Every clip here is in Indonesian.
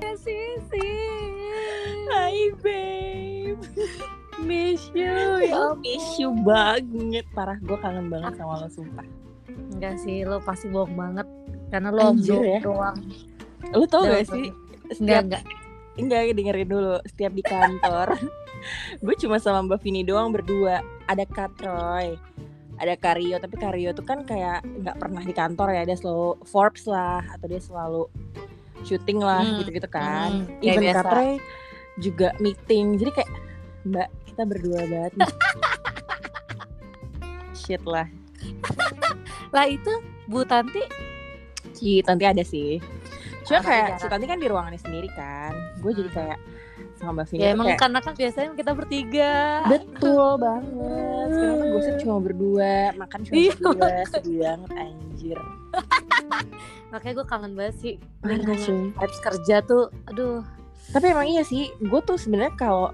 Ya Sisi. Hai babe Miss you Ya miss you banget Parah gue kangen banget sama lo sumpah Enggak sih, lo pasti bohong banget. Karena lo Anjir ya. doang. Lu tau gak sih Enggak, Setiap enggak. Enggak dengerin dulu Setiap di kantor Gue cuma sama Mbak Vini doang berdua Ada Kak Troy ada Kario tapi Kario tuh kan kayak nggak pernah di kantor ya dia selalu Forbes lah atau dia selalu syuting lah Hmm, gitu-gitu kan. Hmm, even biasa. Juga meeting jadi kayak Mbak kita berdua banget nih. Shit lah. Lah itu Bu Tanti? Si Tanti ada sih. Cuma Ada kayak jarang. si Tanti kan di ruangannya sendiri kan. Gue jadi Hmm. kayak sama Mbak Vini ya emang kayak, karena kan biasanya kita bertiga. betul banget sekarang kan gosip cuma berdua makan cuma Iya, berdua sedih banget anjir Makanya gue kangen banget sih Parah sih. vibes kerja tuh. Aduh. Tapi emang iya sih, gue tuh sebenarnya kalau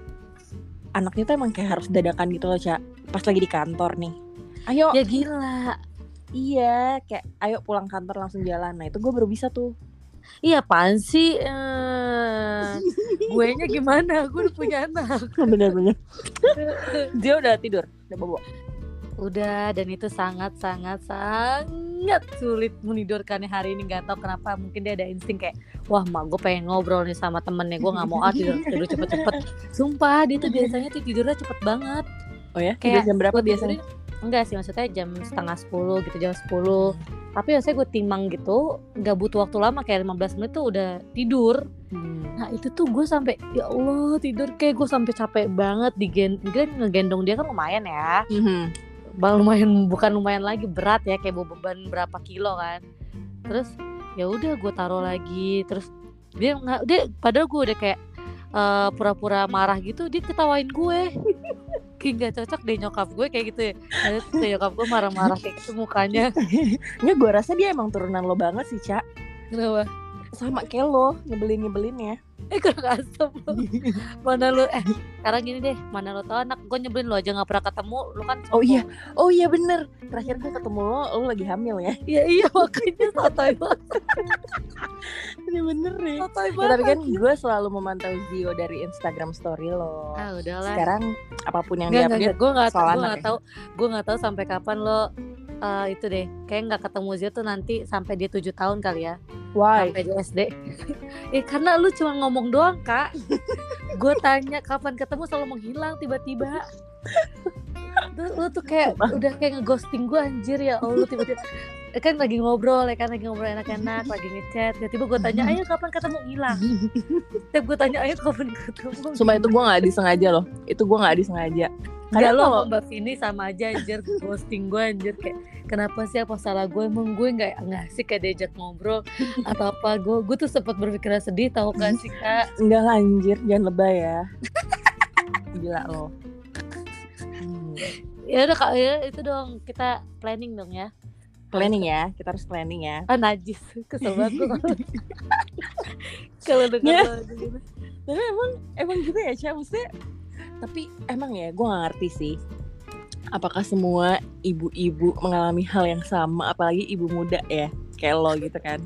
anaknya tuh emang kayak harus dadakan gitu loh, Cak. Pas lagi di kantor nih. Ayo, Ya gila. iya, kayak ayo pulang kantor langsung jalan. Nah, itu gue baru bisa tuh. Iya apaan sih? Eh, gue nya gimana? Gue udah punya anak. Bener-bener. Dia udah tidur, udah bobo. Udah dan itu sangat sangat sangat sulit menidurkannya hari ini nggak tahu kenapa mungkin dia ada insting kayak wah mak gue pengen ngobrol nih sama temennya gue nggak mau ah tidur tidur cepet-cepet sumpah dia tuh biasanya tuh tidurnya cepet banget Oh ya? Kayak Tidur jam berapa gua biasanya? Enggak sih maksudnya jam setengah sepuluh gitu jam sepuluh. Tapi biasanya gue timang gitu nggak butuh waktu lama kayak 15 menit tuh udah tidur. Hmm. nah itu tuh gue sampai ya Allah tidur. Kayak gue sampai capek banget digen ngegendong dia kan lumayan ya. Mhm. bang lumayan bukan lumayan lagi berat ya kayak bawa beban berapa kilo kan. Terus ya udah gue taruh lagi. Terus dia nggak dia padahal gue udah kayak eh, pura-pura marah gitu dia ketawain gue kayak nggak cocok deh nyokap gue kayak gitu ya Ada tuh nyokap gue marah-marah kayak gitu mukanya Nggak, gue rasa dia emang turunan lo banget sih, Cak. kenapa Sama kayak lo, nyebelin-nyebelin ya. Eh kurang asem lu mana lu eh sekarang gini deh mana lo tau anak gue nyebelin lo aja nggak pernah ketemu lu kan Oh iya, oh iya bener. Terakhir gue ketemu lo, lo lagi hamil ya. iya iya makanya sotoy banget Bener-bener nih. sotoy Ya, tapi kan gue selalu memantau Zio dari Instagram story lo. ah udahlah Sekarang apa pun yang dia update, gue nggak tahu, gue nggak ya? tahu, gue nggak tahu sampai kapan lo eh, itu deh, kayak nggak ketemu Zio tuh nanti sampai dia tujuh tahun kali ya, why? sampai SD. eh karena lu cuma ngomong doang kak, gue tanya kapan ketemu selalu menghilang tiba-tiba. Tuh, lu tuh kayak udah kayak ngeghosting gue anjir ya Allah tiba-tiba Eh, kan lagi ngobrol ya kan lagi ngobrol enak-enak lagi ngechat tiba-tiba gue tanya ayo kapan ketemu hilang setiap gue tanya ayo kapan ketemu Sumpah itu gue gak disengaja loh. Itu gue gak disengaja. Kadang lo sama Mbak Vini sama aja anjir ghosting gue anjir kayak kenapa sih apa salah gue emang gue nggak nggak kayak diajak ngobrol atau apa gue gue tuh sempat berpikiran sedih tahu kan sih kak enggak lah, anjir, jangan lebay ya. Gila lo. Ya udah kak ya itu dong kita planning dong ya Planning ya, kita harus planning ya. ah najis kesel banget kalau denger Ya. Tapi emang emang gitu ya, Cak. Maksudnya tapi emang ya gue gak ngerti sih. Apakah semua ibu-ibu mengalami hal yang sama, apalagi ibu muda ya, kayak lo gitu kan?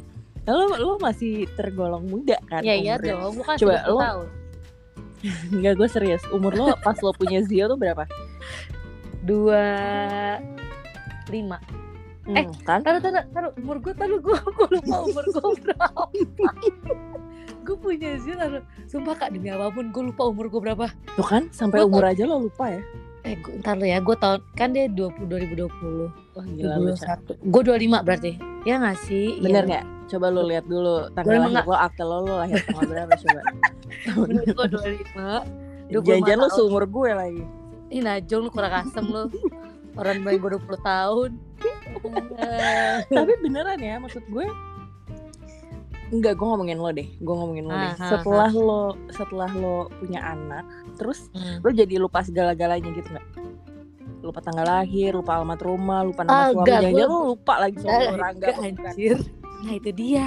Lo lo masih tergolong muda kan? ya iya dong bukan Coba, 20 lo- Enggak, gue serius. Umur lo pas lo punya Zio tuh berapa? Dua lima Eh, Hmm, kan? taruh taruh taruh umur gue taruh gue gue lupa umur gue berapa gue punya sih taruh sumpah kak demi apa pun gue lupa umur gue berapa Tuh kan, sampai Gua umur aja lo lupa ya? eh gue ntar lu ya gue tahun kan dia 20 2020 Wah gila lu, Cak. 2021 gue 25 berarti ya nggak sih Bener Iya. nggak? Coba lo lihat dulu tanggal lahir lo, akte lo, lo lahir tanggal berapa coba? bener gue 25 25 Jangan lo seumur gue lagi. Ih Najong lu kurang asem lu Orang bayi gue 20 tahun Tapi beneran ya, maksud gue Enggak, gue ngomongin lo deh. Gue ngomongin lo deh. Ah, ah, Setelah lo setelah lo punya anak, terus hmm. lo jadi lupa segala-galanya gitu nggak? Lupa tanggal lahir, lupa alamat rumah, lupa nama Ah, suami. Jangan-jangan gue- lo lupa lagi sama Rangga. enggak, anjir Nah itu dia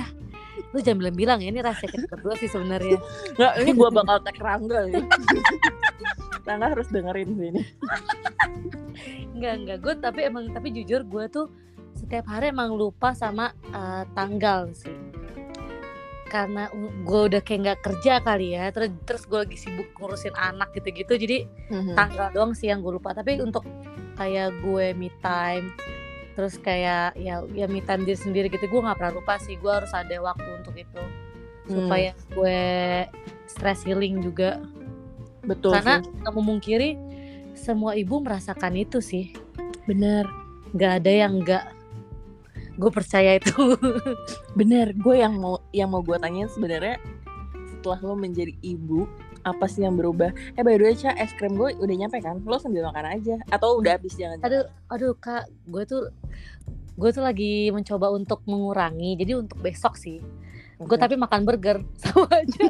Lu jangan bilang-bilang ya Ini rahasia kita berdua sih sebenarnya Nggak, ini gue bakal tag Rangga nih. Rangga harus dengerin sih ini. Enggak enggak Gue tapi emang Tapi jujur gue tuh setiap hari emang lupa sama uh, tanggal sih. Karena gue udah kayak nggak kerja kali ya terus terus gue lagi sibuk ngurusin anak gitu-gitu. Jadi Mhm. tanggal doang sih yang gue lupa. Tapi untuk kayak gue me time terus kayak ya ya me time diri sendiri gitu gue nggak pernah lupa sih. Gue harus ada waktu untuk itu. Hmm, supaya gue stress healing juga betul karena nggak memungkiri semua ibu merasakan itu sih. Bener. Nggak ada yang nggak gue percaya itu. Bener gue yang mau yang mau gue tanyain sebenarnya setelah lo menjadi ibu apa sih yang berubah? Eh by the way Ca, es krim gue udah nyampe kan? Lo sambil makan aja. Atau udah habis jangan aduh aduh kak. Gue tuh gue tuh lagi mencoba untuk mengurangi. Jadi untuk besok sih gue tapi makan burger sama aja.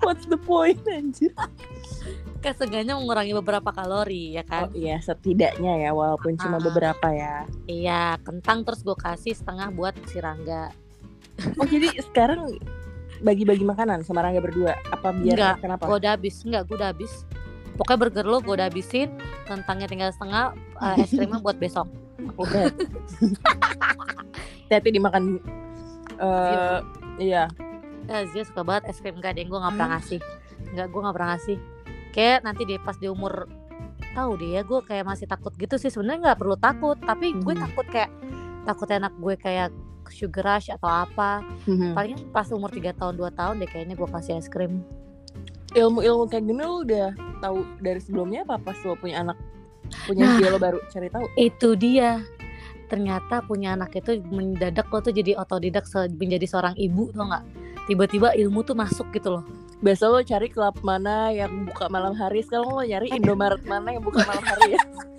What's the point anjir? Seenggaknya mengurangi beberapa kalori ya oh kan iya setidaknya ya walaupun cuma Ah. beberapa ya. Iya kentang terus gue kasih setengah buat si Rangga. Oh jadi sekarang bagi-bagi makanan sama Rangga berdua? Apa biar Enggak, kenapa? gue udah habis. Enggak gue udah habis. Pokoknya burger lo gue udah habisin kentangnya tinggal setengah eh, es krimnya buat besok. Udah hati dimakan eh iya. Ya, Zia suka banget es krim gading gue nggak pernah ngasih. Nggak gue nggak pernah ngasih. Kayak nanti deh pas di umur tahu deh ya gue kayak masih takut gitu sih. Sebenarnya nggak perlu takut tapi gue Hmm. takut kayak takut anak gue kayak sugar rush atau apa. Mhm. paling pas umur 3 tahun 2 tahun deh kayaknya gue kasih es krim. Ilmu-ilmu kayak gini lo udah tahu dari sebelumnya apa pas lo punya anak? Punya Nah. dia lo baru cari tahu. Itu dia ternyata punya anak itu mendadak lo tuh jadi otodidak menjadi seorang ibu tau nggak? Tiba-tiba ilmu tuh masuk gitu loh. Biasa lo cari klub mana yang buka malam hari sekarang lo nyari Indomaret mana yang buka malam hari ya?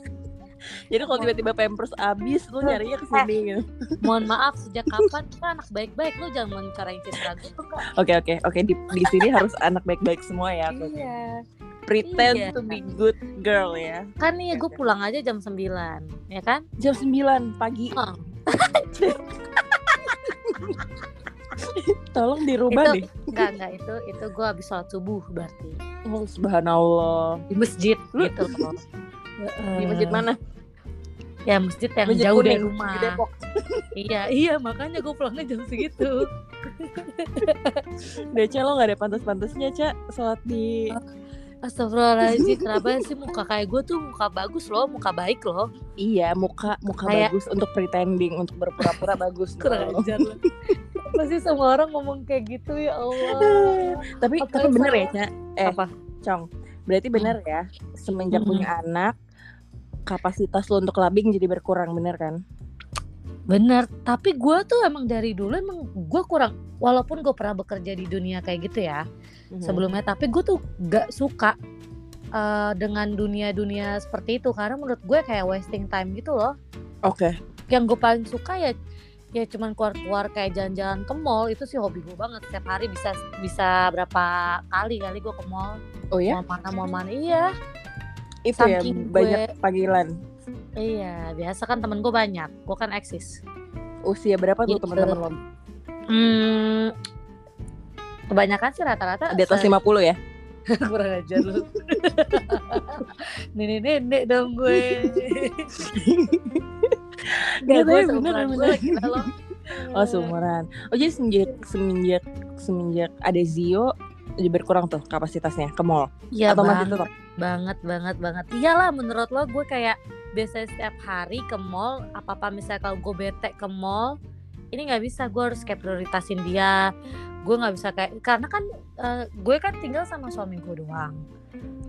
Jadi kalau tiba-tiba pampers abis lo nyarinya ke sini gitu. Mohon maaf sejak kapan kita anak baik-baik? Lo jangan mencarain citra gue tuh kak. Oke oke oke di, di sini harus anak baik-baik semua ya oke oke. Pretend Iya. to be good girl ya. Kan nih gue pulang aja jam 9 ya kan? Jam 9 pagi. Oh, tolong dirubah Itu- deh. enggak enggak itu itu gue habis sholat subuh berarti. Oh, subhanallah. Di masjid Lu- gitu loh. Di masjid mana? Ya masjid yang masjid jauh dari rumah. Di Depok. Iya iya makanya gue pulangnya jam segitu. Deca lo gak ada pantas-pantasnya Ca Sholat di Astagfirullahaladzim Kenapa sih muka kayak gue tuh muka bagus loh Muka baik loh? Iya muka muka Kayak- bagus untuk pretending Untuk berpura-pura bagus Kurang ajar loh Pasti semua orang ngomong kayak gitu ya Allah. Tapi Apa tapi bener ya Eh Apa? Cong Berarti bener ya Semenjak Mm-mm. punya anak Kapasitas lo untuk labing jadi berkurang bener kan Bener Tapi gue tuh emang dari dulu Emang gue kurang Walaupun gue pernah bekerja di dunia kayak gitu ya Mhm. Sebelumnya Tapi gue tuh gak suka eh, Dengan dunia-dunia seperti itu Karena menurut gue kayak wasting time gitu loh. Oke. Yang gue paling suka ya ya cuman keluar-keluar kayak jalan-jalan ke mall itu sih hobi gue banget setiap hari bisa bisa berapa kali kali gue ke mall. Oh ya? Mau mana mau mana iya. Itu ya saking banyak panggilan iya biasa kan temen gue banyak. Gue kan eksis. Usia berapa tuh Gitu. teman-teman lo? Hmm, kebanyakan sih rata-rata Di atas se- 50 ya? Kurang ajar lu. Nenek nenek dong gue. Gak gue tapi bener, seumuran gue gila lo Oh seumuran. Oh jadi semenjak Semenjak Semenjak ada Zio Jadi berkurang tuh kapasitasnya ke mall? Iya Atau masih bang. tetap? Banget banget banget. Iyalah menurut lo gue kayak biasanya setiap hari ke mall apa apa misalnya kalau gue bete ke mall ini nggak bisa gue harus kayak prioritasin dia gue nggak bisa kayak karena kan eh, gue kan tinggal sama suami gue doang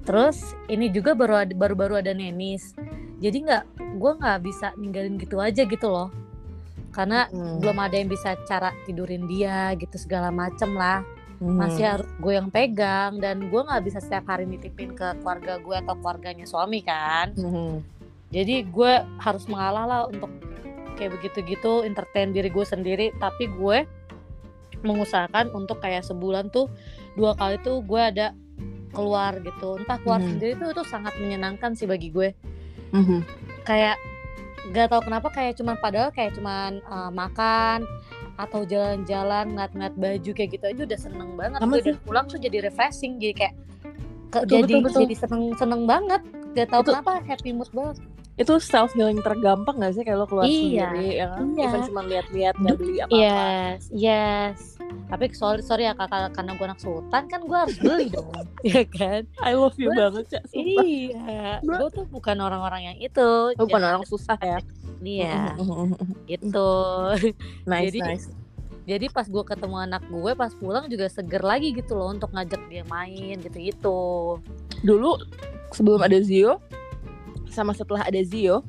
terus ini juga baru ada, baru-baru ada nenis jadi nggak gue nggak bisa ninggalin gitu aja gitu loh karena Hmm. belum ada yang bisa cara tidurin dia gitu segala macem lah Hmm. masih harus gue yang pegang dan gue nggak bisa setiap hari nitipin ke keluarga gue atau keluarganya suami kan Mhm. Jadi gue harus mengalah lah untuk kayak begitu-gitu entertain diri gue sendiri. Tapi gue mengusahakan untuk kayak sebulan tuh dua kali tuh gue ada keluar gitu. Entah keluar Hmm. sendiri tuh itu sangat menyenangkan sih bagi gue. Mhm. kayak gak tau kenapa kayak cuman padahal kayak cuman uh, makan atau jalan-jalan ngeliat-ngeliat baju kayak gitu aja udah seneng banget. Sama dan pulang tuh jadi refreshing jadi kayak ke- Betul, jadi betul, betul. jadi seneng seneng banget. Gak tau Itu- kenapa happy mood banget itu self healing tergampang gak sih kayak lo keluar Iya, sendiri ya kan? iya. Even cuma lihat-lihat nggak beli apa-apa. Yes, yes. Tapi sorry, sorry ya kakak karena gue anak sultan kan gue harus beli dong, ya kan? I love you Gua- banget Cak. Iya, gue tuh bukan orang-orang yang itu. Lo bukan Jangan- orang susah ya. Iya, gitu. nice, Jadi- nice. Jadi pas gue ketemu anak gue pas pulang juga seger lagi gitu loh untuk ngajak dia main gitu-gitu. Dulu sebelum ada Zio sama setelah ada Zio,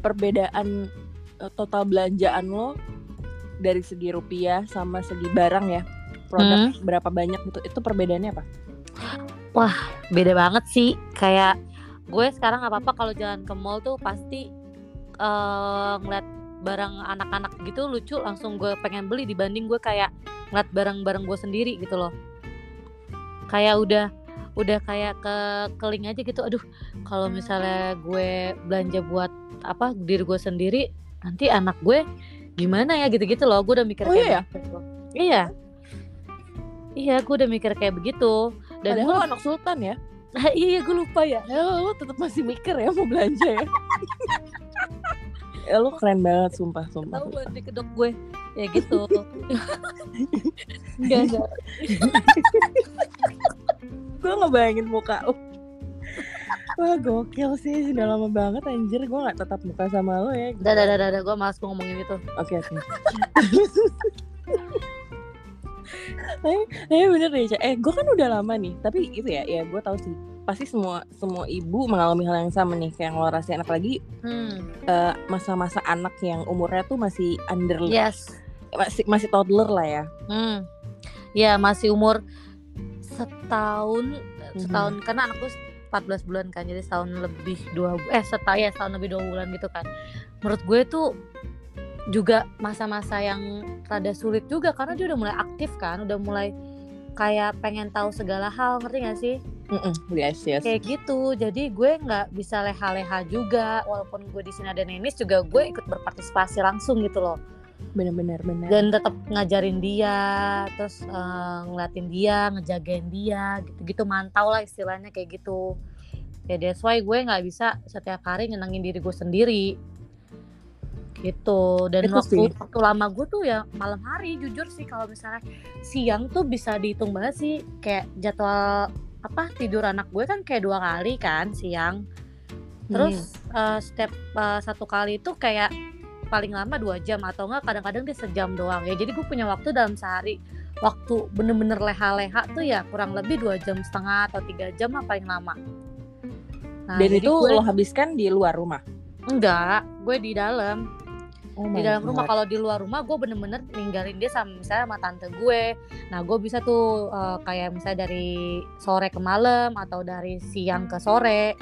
perbedaan eh, total belanjaan lo dari segi rupiah sama segi barang ya, produk berapa banyak gitu, itu perbedaannya apa? Beda banget sih. Kayak gue sekarang apa apa kalau jalan ke mall tuh pasti eh ngeliat barang anak-anak gitu lucu langsung gue pengen beli dibanding gue kayak ngeliat barang-barang gue sendiri gitu loh. Kayak udah udah kayak ke keling aja gitu. Aduh, kalau misalnya gue belanja buat apa diri gue sendiri, nanti anak gue gimana ya gitu-gitu loh. Gue udah mikir Oh, kayak iya ya? begitu. Iya. Iya, gue udah mikir kayak begitu. Dan Padahal gue lo anak sultan ya. Ah, iya gue lupa ya. Ya lo tetap masih mikir ya mau belanja ya. ya lo keren banget sumpah sumpah. Tahu di kedok gue ya gitu. Enggak enggak. gue ngebayangin muka lo. Wah gokil sih Udah lama banget anjir Gue gak tetap muka sama lo ya Udah, udah, udah, udah, gue malas gue ngomongin itu. Oke oke Tapi tapi bener deh. Eh gue kan udah lama nih Tapi itu ya Ya gue tahu sih Pasti semua semua ibu mengalami hal yang sama nih Kayak yang lo rasain Apalagi Hmm. eh, masa-masa anak yang umurnya tuh masih under Yes. masih masih toddler lah ya Hmm. Ya masih umur setahun setahun karena anakku 14 bulan kan jadi setahun lebih dua eh setahun ya setahun lebih dua bulan gitu kan. Menurut gue tuh juga masa-masa yang rada sulit juga karena dia udah mulai aktif kan udah mulai kayak pengen tahu segala hal ngerti gak sih? Mm-mm, yes yes. Kayak gitu jadi gue nggak bisa leha-leha juga walaupun gue di sini ada nenis juga gue ikut berpartisipasi langsung gitu loh bener-bener bener. Dan tetap ngajarin dia terus eh, ngeliatin dia ngejagain dia gitu-gitu. Mantau lah istilahnya kayak gitu. Ya that's why gue nggak bisa setiap hari nyenengin diri gue sendiri. Gitu. Dan Itu waktu sih. waktu lama gue tuh ya malam hari jujur sih kalau misalnya siang tuh bisa dihitung banget sih. Kayak jadwal apa tidur anak gue kan kayak dua kali kan siang. Terus eh, setiap eh, satu kali itu kayak paling lama dua jam atau enggak kadang-kadang dia sejam doang. Ya jadi gue punya waktu dalam sehari. Waktu bener-bener leha-leha tuh ya kurang lebih dua jam setengah atau tiga jam lah paling lama. Nah, dan itu gue- lo habiskan di luar rumah? Enggak gue di dalam. Oh di dalam rumah. Kalau di luar rumah gue bener-bener ninggalin dia sama misalnya sama tante gue. Nah gue bisa tuh eh, kayak misalnya dari sore ke malam atau dari siang ke sore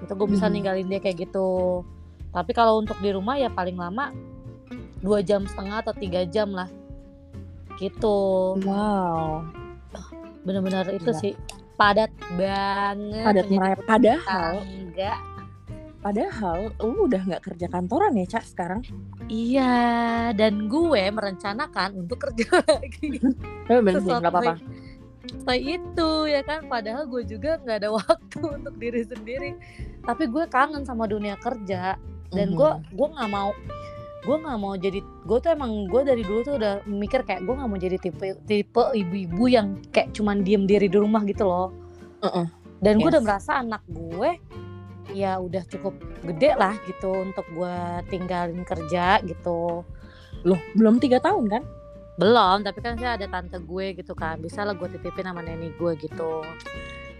itu gue bisa Mhm. ninggalin dia kayak gitu tapi kalau untuk di rumah ya paling lama dua jam setengah atau tiga jam lah. Gitu. Wow. Bener-bener itu sih padat banget padat merayap. Padahal tangga. Padahal lu udah nggak kerja kantoran ya cak sekarang? Iya dan gue merencanakan untuk kerja lagi. Tapi bener sih nggak apa-apa. setelah itu ya kan? Padahal gue juga nggak ada waktu untuk diri sendiri. Tapi gue kangen sama dunia kerja dan gue gue nggak mau gue nggak mau jadi gue tuh emang gue dari dulu tuh udah mikir kayak gue nggak mau jadi tipe tipe ibu-ibu yang kayak cuman diem diri di rumah gitu loh. Uh-uh. dan gue udah Yes. merasa anak gue ya udah cukup gede lah gitu untuk gue tinggalin kerja gitu. Loh belum tiga tahun kan? Belum tapi kan saya ada tante gue gitu kan bisa lah gue titipin sama neni gue gitu.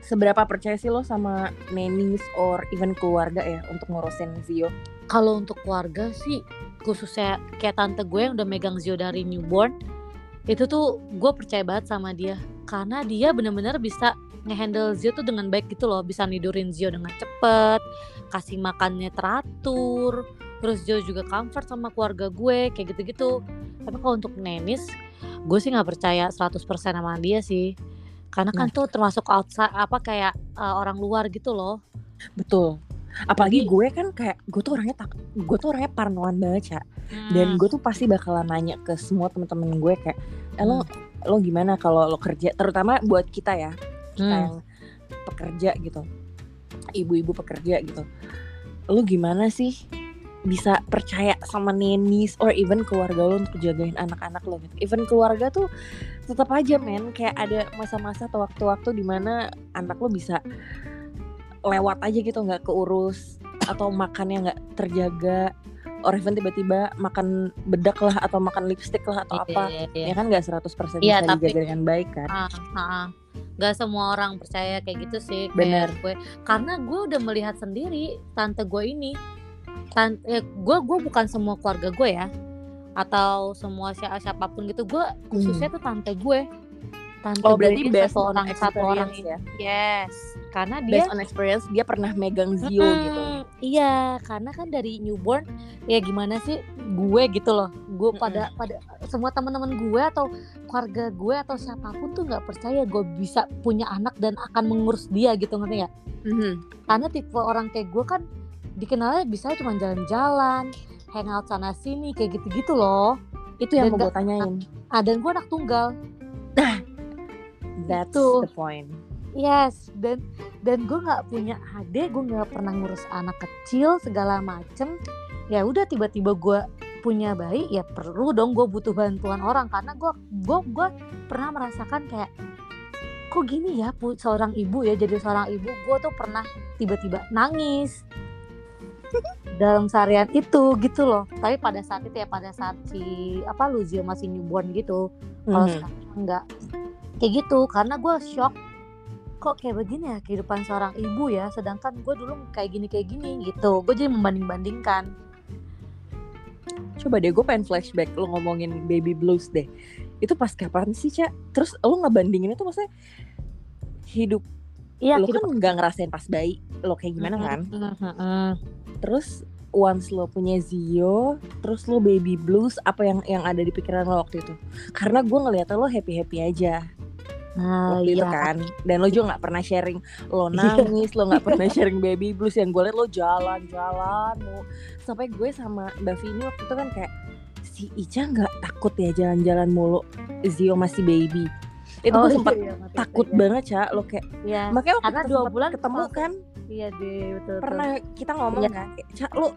Seberapa percaya sih lo sama nannies or even keluarga ya untuk ngurusin Zio kalau untuk keluarga sih khususnya kayak tante gue yang udah megang Zio dari newborn itu tuh gue percaya banget sama dia. Karena dia bener-bener bisa ngehandle Zio tuh dengan baik gitu loh. Bisa nidurin Zio dengan cepet kasih makannya teratur terus Zio juga comfort sama keluarga gue kayak gitu-gitu. Tapi kalau untuk nenis gue sih nggak percaya 100% sama dia sih. Karena kan tuh termasuk outside apa kayak uh, orang luar gitu loh. Betul apalagi Jadi- gue kan kayak gue tuh orangnya tak gue tuh orangnya parnoan banget cak dan gue tuh pasti bakalan nanya ke semua temen-temen gue kayak eh, lo lo gimana kalau lo kerja? Terutama buat kita ya kita Hmm. yang pekerja gitu. Ibu-ibu pekerja gitu. Lu gimana sih bisa percaya sama nenis or even keluarga lo untuk jagain anak-anak lo? Gitu. Even keluarga tuh tetap aja men kayak ada masa-masa atau waktu-waktu di mana anak lo bisa lewat aja gitu nggak keurus atau makannya nggak terjaga. Or even tiba-tiba makan bedak lah atau makan lipstick lah atau Iya, apa iya, iya. ya kan nggak 100% Iya, bisa tapi- dijaga dengan baik kan? Ah, ah, ah. Gak semua orang percaya kayak gitu sih Bener. gue. Karena gue udah melihat sendiri tante gue ini. Tante eh, gue gue bukan semua keluarga gue ya. Atau semua siapa siapa pun gitu gue khususnya tuh tante gue tante oh berarti based satu on orang satu orang experience ya yes karena dia based on experience dia pernah megang Zio Mm-mm, gitu Iya, karena kan dari newborn ya gimana sih gue gitu loh. Gue Mm-mm. pada pada semua teman-teman gue atau keluarga gue atau siapa pun tuh nggak percaya gue bisa punya anak dan akan mengurus dia gitu ngerti nggak? Mhm. Karena tipe orang kayak gue kan dikenalnya bisa cuma jalan-jalan, hangout sana sini kayak gitu-gitu loh. itu yang Dan mau gue tanyain Ah, dan gue anak tunggal. that's Gitu. the point. Yes, dan dan gue nggak punya adik, gue nggak pernah ngurus anak kecil segala macem. Ya udah tiba-tiba gue punya bayi, ya perlu dong gue butuh bantuan orang. Karena gue gue gue pernah merasakan kayak kok gini ya seorang ibu ya jadi seorang ibu. Gue tuh pernah tiba-tiba nangis. Dalam seharian itu gitu loh. Tapi pada saat itu ya pada saat si apa Luzio masih newborn gitu. Kalau Mhm. sekarang enggak kayak gitu karena gue shock kok kayak begini ya kehidupan seorang ibu ya sedangkan gue dulu kayak gini kayak gini gitu gue jadi membanding bandingkan Coba deh gue pengen flashback lo ngomongin baby blues deh. Itu pas kapan sih, Cak? Terus lo ngebandingin itu maksudnya hidup iya lo kehidupan kan nggak ngerasain pas bayi lo kayak gimana kan? Mm-mm. Terus once lo punya Zio, terus lo baby blues, apa yang yang ada di pikiran lo waktu itu? Karena gue ngeliatnya lo happy happy aja nah waktu itu iya. kan, dan lo juga nggak pernah sharing lo nangis, lo nggak pernah sharing baby blues. Yang gue liat lo jalan-jalan, mau sampai gue sama Mbak Vini waktu itu kan kayak si Ica nggak takut ya jalan-jalan mulu, Zio masih baby. Itu Oh, gue sempat iya, iya, takut iya. banget Cak, lo kayak Iya. makanya waktu Karena dua bulan ketemu pas- kan iya deh betul betul. pernah kita ngomong Iya. kan kayak, Cak lo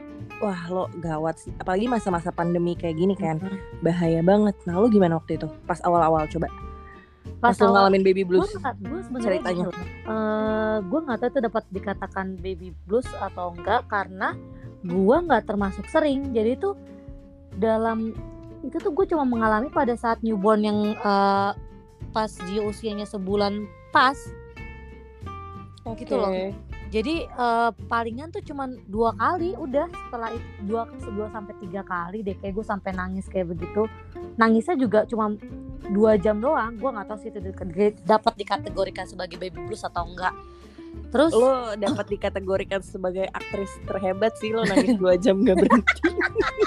wah lo gawat sih. Apalagi masa-masa pandemi kayak gini kan bahaya banget. Nah lo gimana waktu itu? Pas awal-awal coba pas, awal ngalamin baby blues gue ceritanya. Eh, gue nggak tahu itu dapat dikatakan baby blues atau enggak karena gue nggak termasuk sering jadi tuh dalam itu tuh gue cuma mengalami pada saat newborn yang eh, pas dia usianya sebulan pas gitu loh. Jadi eh, palingan tuh cuma dua kali udah setelah itu dua dua sampai tiga kali deh kayak gue sampai nangis kayak begitu. Nangisnya juga cuma dua jam doang gue nggak tahu sih itu dapat dikategorikan sebagai baby blues atau enggak terus? Lo dapat dikategorikan sebagai aktris terhebat sih lo nangis dua jam gak berhenti.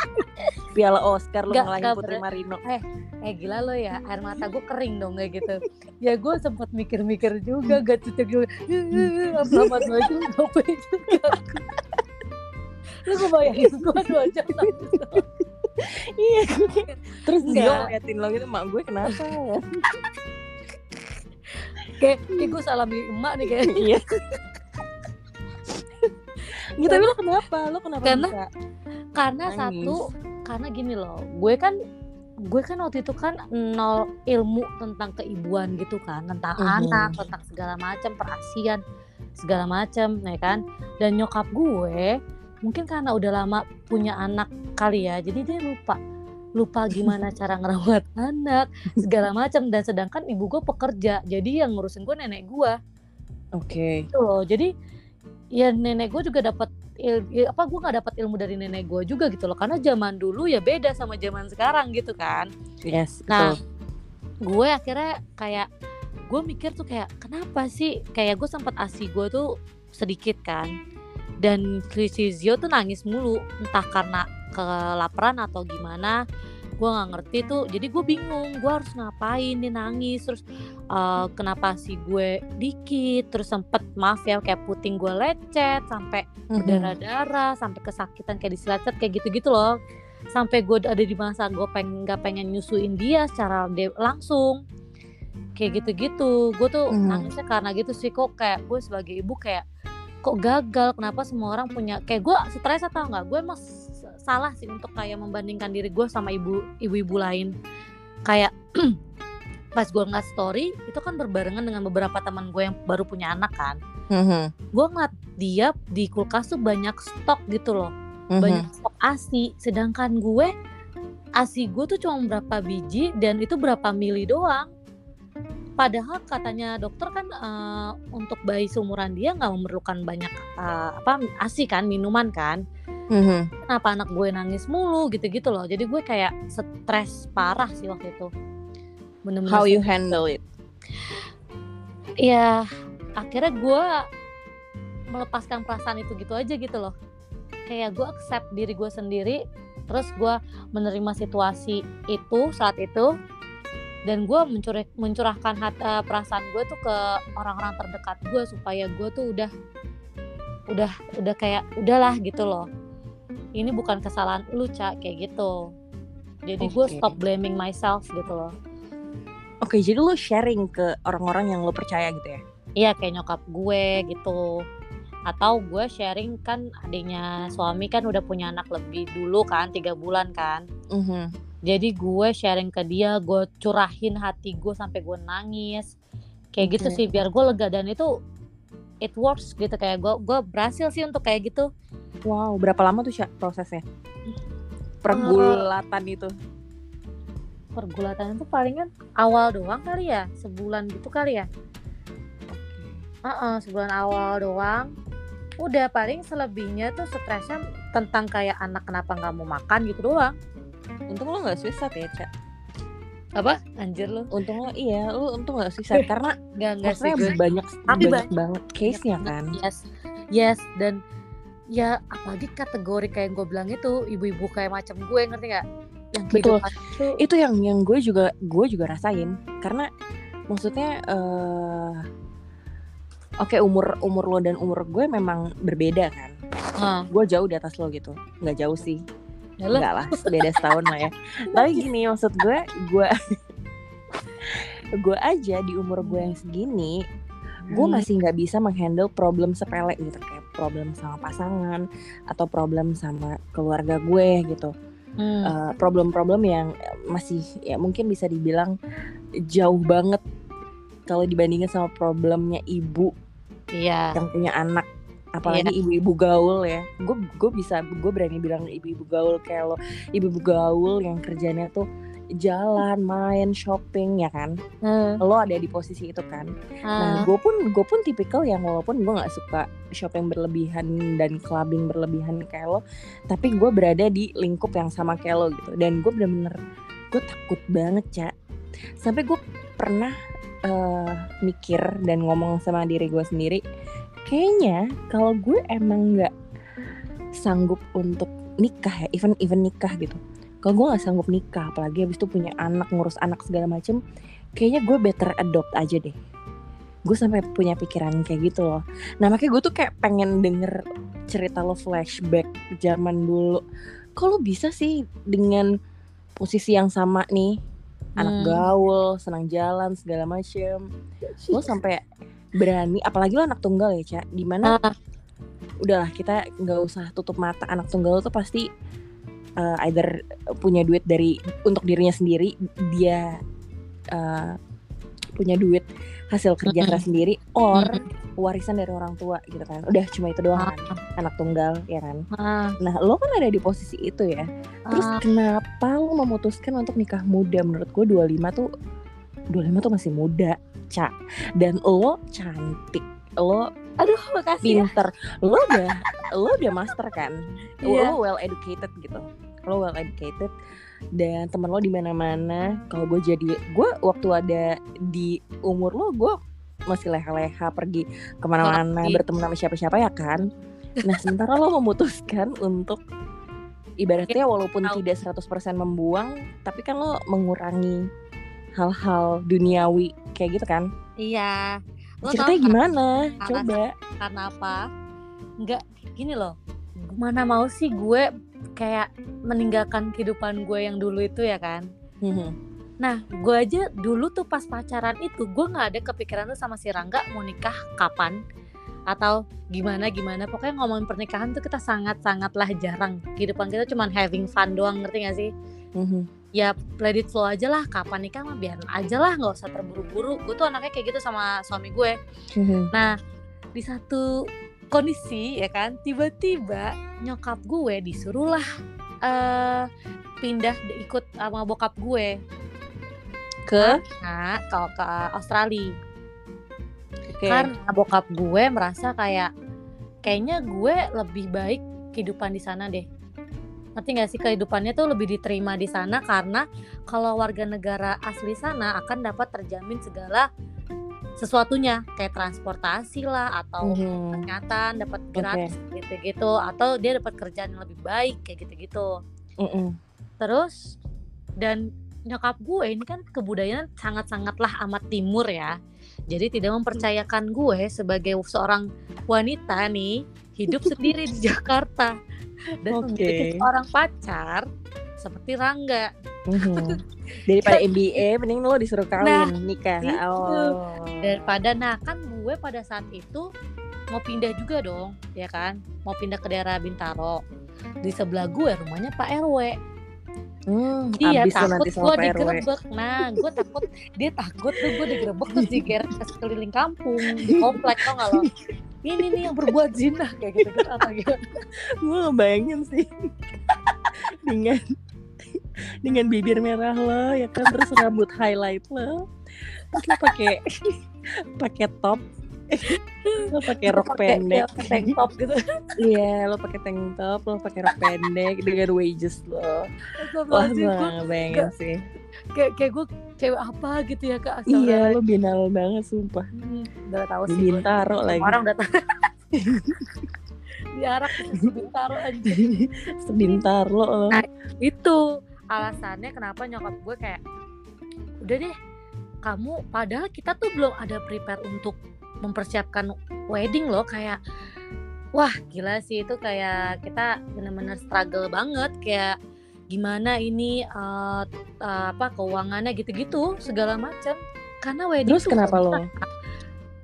Piala Oscar lo ngalahin nggak Putri Marino. Eh gila lo ya air mata gue kering dong kayak gitu. Ya gue sempat mikir-mikir juga gak cocok juga. Selamat baju ngapain juga. Lu ngebayangin gue dua jam iya gue terus dia Enggak. ngeliatin lo gitu mak gue kenapa ya kayak, kayak gue salah emak nih kayak. Iya. Gitu tapi lo kenapa? Lo kenapa Karena- bisa? karena Nangis. satu karena gini loh gue kan gue kan waktu itu kan nol ilmu tentang keibuan gitu kan tentang Mhm. anak tentang segala macam perasian segala macam ya kan? Dan nyokap gue mungkin karena udah lama punya anak kali ya jadi dia lupa lupa gimana cara ngerawat anak segala macam dan sedangkan ibu gue pekerja jadi yang ngurusin gue nenek gue oke. Gitu loh. Jadi ya nenek gue juga dapat il- il- apa gue nggak dapat ilmu dari nenek gue juga gitu loh. Karena zaman dulu ya beda sama zaman sekarang gitu kan. Yes Nah, betul. gue akhirnya kayak gue mikir tuh kayak kenapa sih? Kayak gue sempat asi gue tuh sedikit kan. Dan si Zio tuh nangis mulu entah karena kelaparan atau gimana gue nggak ngerti tuh. Jadi gue bingung gue harus ngapain dia nangis terus eh, kenapa sih gue dikit terus sempet maaf ya kayak puting gue lecet sampai Mhm. berdarah-darah sampai kesakitan kayak disilat kayak gitu-gitu loh. Sampai gue ada di masa gue pengen nggak pengen nyusuin dia secara de- langsung. Kayak gitu-gitu. Gue tuh Mhm. nangisnya karena gitu sih kok kayak gue sebagai ibu kayak kok gagal? Kenapa semua orang punya kayak gue stres atau nggak? Gue emang salah sih untuk kayak membandingkan diri gue sama ibu ibu-ibu lain kayak pas gue ngeliat story itu kan berbarengan dengan beberapa teman gue yang baru punya anak kan Mhm. gue ngeliat dia di kulkas tuh banyak stok gitu loh Mhm. banyak stok asi sedangkan gue asi gue tuh cuma berapa biji dan itu berapa mili doang padahal katanya dokter kan eh, untuk bayi seumuran dia nggak memerlukan banyak eh, apa asi kan minuman kan. Mhm. kenapa anak gue nangis mulu gitu-gitu loh. Jadi gue kayak stres parah sih waktu itu. Bener-bener How you handle it? ya akhirnya gue melepaskan perasaan itu gitu aja gitu loh. Kayak gue accept diri gue sendiri terus gue menerima situasi itu saat itu dan gue mencuri, mencurahkan hat, eh, perasaan gue tuh ke orang-orang terdekat gue supaya gue tuh udah udah udah kayak udahlah gitu loh ini bukan kesalahan lu cak kayak gitu jadi gue Oke. stop blaming myself gitu loh Oke, jadi lo sharing ke orang-orang yang lo percaya gitu ya? Iya kayak nyokap gue gitu atau gue sharing kan adiknya suami kan udah punya anak lebih dulu kan tiga bulan kan Mhm. Jadi gue sharing ke dia gue curahin hati gue sampai gue nangis. Kayak gitu Oke. sih biar gue lega. Dan itu it works gitu. Kayak gue gue berhasil sih untuk kayak gitu. Wow, berapa lama tuh prosesnya? Pergulatan itu. pergulatan itu palingan awal doang kali ya? Sebulan gitu kali ya? Heeh, sebulan awal doang. Udah paling selebihnya tuh stresnya tentang kayak anak kenapa nggak mau makan gitu doang Untung lo gak suicide ya, Cak. apa anjir lu Untung lo iya, lo untung gak suicide karena nggak nggak sih banyak Tapi banyak banyak- banget case-nya banget, kan. yes yes dan ya apalagi kategori kayak yang gue bilang itu ibu-ibu kayak macam gue ngerti nggak yang Betul. itu Itu yang yang gue juga gue juga rasain karena maksudnya eh Oke umur umur lo dan umur gue memang berbeda kan. ah, Gue jauh di atas lo gitu, nggak jauh sih. Ya lu Enggak lah, beda setahun lah ya. Tapi gini maksud gue, gue gue aja di umur gue yang segini, gue Hmm. masih nggak bisa menghandle problem sepele gitu kayak problem sama pasangan atau problem sama keluarga gue gitu. Hmm, Eh, problem-problem yang masih ya mungkin bisa dibilang jauh banget kalau dibandingin sama problemnya ibu iya yang punya anak apalagi ibu-ibu gaul ya. Gue gue bisa gue berani bilang ibu-ibu gaul kayak lo ibu-ibu gaul yang kerjanya tuh jalan main shopping ya kan? Hmm, lo ada di posisi itu kan? Nah ah, gue pun gue pun tipikal yang walaupun gue nggak suka shopping berlebihan dan clubbing berlebihan kayak lo tapi gue berada di lingkup yang sama kayak lo gitu. Dan gue bener-bener gue takut banget cak sampai gue pernah eh, mikir dan ngomong sama diri gue sendiri kayaknya kalau gue emang nggak sanggup untuk nikah ya even even nikah gitu. Kalau gue nggak sanggup nikah apalagi habis itu punya anak ngurus anak segala macem kayaknya gue better adopt aja deh. Gue sampai punya pikiran kayak gitu loh. Nah makanya gue tuh kayak pengen denger cerita lo flashback zaman dulu. Kalau bisa sih dengan posisi yang sama nih? Anak Hmm. gaul senang jalan segala macem. Lo sampai berani apalagi lo anak tunggal ya cak di mana Ah. udahlah kita nggak usah tutup mata anak tunggal tuh pasti uh, either punya duit dari untuk dirinya sendiri dia uh, punya duit hasil kerja keras sendiri or warisan dari orang tua gitu kan. Udah cuma itu doang Ah. kan anak tunggal ya kan. Ah, nah lo kan ada di posisi itu ya. Terus ah. kenapa lo memutuskan untuk nikah muda? Menurut gue 25 tuh 25 tuh masih muda cak dan lo cantik. Lo aduh makasih ya. pinter. Lo udah lo udah master kan? Iya. lo well educated gitu. Lo well educated. Dan temen lo di mana mana kalau gue jadi gue waktu ada di umur lo gue masih leha-leha pergi ke mana-mana bertemu sama siapa-siapa ya kan? Nah sementara lo memutuskan untuk ibaratnya walaupun tidak 100% membuang tapi kan lo mengurangi hal-hal duniawi kayak gitu kan? Iya. Lo ceritanya gimana? Alasan- coba. karena apa? Nggak gini loh. Mana mau sih gue kayak meninggalkan kehidupan gue yang dulu itu ya kan? Mhm. nah gue aja dulu tuh pas pacaran itu gue nggak ada kepikiran tuh sama si Rangga mau nikah kapan? Atau gimana gimana? Pokoknya ngomongin pernikahan tuh kita sangat sangatlah jarang. Kehidupan kita cuma having fun doang ngerti gak sih Mhm. ya let it flow aja lah. Kapan nikah mah biar aja lah. Nggak usah terburu-buru. Gue tuh anaknya kayak gitu sama suami gue. Mhm. nah di satu kondisi ya kan tiba-tiba nyokap gue disuruh lah eh pindah ikut sama bokap gue Ke nah ke, ke Australia. Oke. karena bokap gue merasa kayak kayaknya gue lebih baik kehidupan di sana deh ngerti gak sih? Kehidupannya tuh lebih diterima di sana karena kalau warga negara asli sana akan dapat terjamin segala sesuatunya kayak transportasi lah atau Mhm. kesehatan dapat gratis gitu-gitu atau dia dapat kerjaan yang lebih baik kayak gitu-gitu. Mhm. terus dan nyokap gue ini kan kebudayaan sangat-sangatlah amat timur ya. Jadi tidak mempercayakan gue sebagai seorang wanita nih hidup sendiri di Jakarta dan Oke. memiliki seorang pacar seperti Rangga Mhm. Daripada MBA, mending lo disuruh kawin Nah, nikah. itu. Oh. daripada nah kan gue pada saat itu mau pindah juga dong ya kan mau pindah ke daerah Bintaro di sebelah gue rumahnya Pak RW Hmm, Dia takut gue digerebek. Nah, gue takut dia takut tuh gue digerebek terus digeret ke sekeliling kampung di komplek tau gak lo? Ini nih yang berbuat zina kayak gitu gitu apa gitu. gue ngebayangin sih. Dengan dengan bibir merah lo ya kan terus rambut highlight lo. Terus lo pakai pakai top. Lo pakai rok Pakai- pendek. ya, tank top gitu. iya lo pakai tank top lo pakai rok pendek dengan wages lo. Wah gue gue ngebayangin sih kayak kayak gue cewek apa gitu ya kak. iya lo binal banget sumpah Hmm, udah tahu sih. Bintaro lagi Orang udah tahu. Diarak ke Bintaro aja. sebintar lo lo Nah, itu alasannya kenapa nyokap gue kayak udah deh kamu padahal kita tuh belum ada prepare untuk mempersiapkan wedding loh kayak wah gila sih itu kayak kita bener-bener struggle banget kayak gimana ini eh, apa keuangannya gitu-gitu segala macam. Karena wedding terus tuh kenapa lo?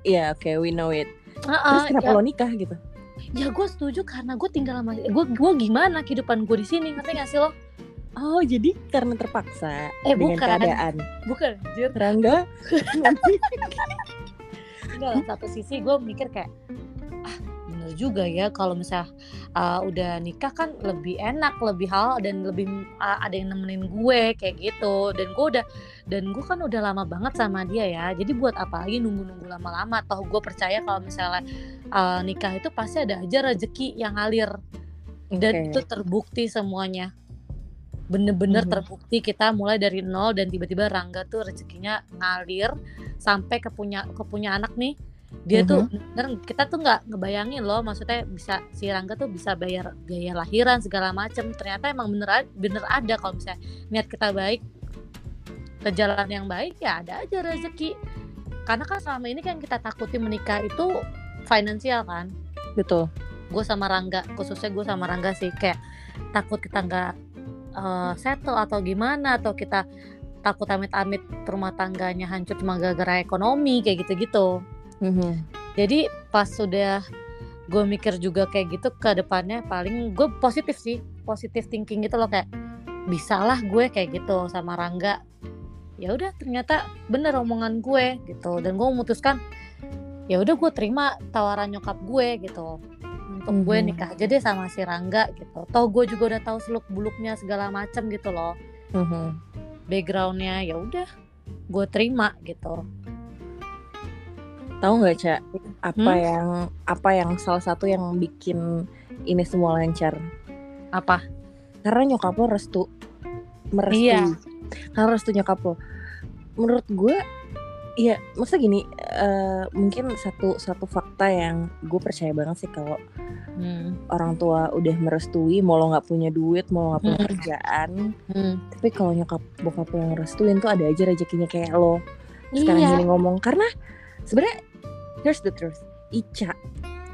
Iya oke we know it. Ah, terus kenapa ya, lo nikah gitu? Ya gue setuju karena gue tinggal sama gue gue gimana kehidupan gue di sini ngerti gak sih lo? Oh jadi karena terpaksa Eh, dengan bukan. keadaan. Bukan anjir Rangga? Enggak lah satu sisi gue mikir kayak ah bener juga ya kalau misalnya uh, udah nikah kan lebih enak lebih hal dan lebih uh, ada yang nemenin gue kayak gitu. Dan gue udah dan gue kan udah lama banget sama dia ya. Jadi buat apa lagi nunggu-nunggu lama-lama? Toh gue percaya kalau misalnya uh, nikah itu pasti ada aja rezeki yang ngalir. Dan Oke. itu terbukti semuanya. Bener-bener Mhm. terbukti kita mulai dari nol dan tiba-tiba Rangga tuh rezekinya ngalir sampai ke punya ke punya anak nih dia tuh bener kita tuh nggak ngebayangin loh maksudnya bisa si Rangga tuh bisa bayar biaya lahiran segala macem. Ternyata emang bener bener ada kalau misalnya niat kita baik ke jalan yang baik ya ada aja rezeki. Karena kan selama ini kan kita takutin menikah itu finansial kan? Betul. Gue sama Rangga khususnya gue sama Rangga sih kayak takut kita nggak eh, settle atau gimana atau kita takut amit-amit rumah tangganya hancur cuma gara-gara ekonomi kayak gitu-gitu Mhm. jadi pas sudah gue mikir juga kayak gitu ke depannya paling gue positif sih positif thinking gitu loh kayak bisa lah gue kayak gitu sama Rangga ya udah ternyata bener omongan gue gitu dan gue memutuskan ya udah gue terima tawaran nyokap gue gitu untuk gue Mhm. nikah aja deh sama si Rangga gitu toh gue juga udah tahu seluk beluknya segala macam gitu loh Mhm. backgroundnya ya udah gue terima gitu Tahu nggak cak apa Hmm? yang apa yang salah satu yang bikin ini semua lancar apa karena nyokap lo restu merestui Iya. karena restu nyokap lo menurut gue Iya, maksudnya gini, eh, mungkin satu satu fakta yang gue percaya banget sih kalau hmm. orang tua udah merestui, mau lo nggak punya duit, mau lo nggak punya Hmm. kerjaan, Hmm. tapi kalau nyokap bokap lo yang restuin tuh ada aja rezekinya kayak lo sekarang iya gini ngomong karena sebenarnya here's the truth. Ica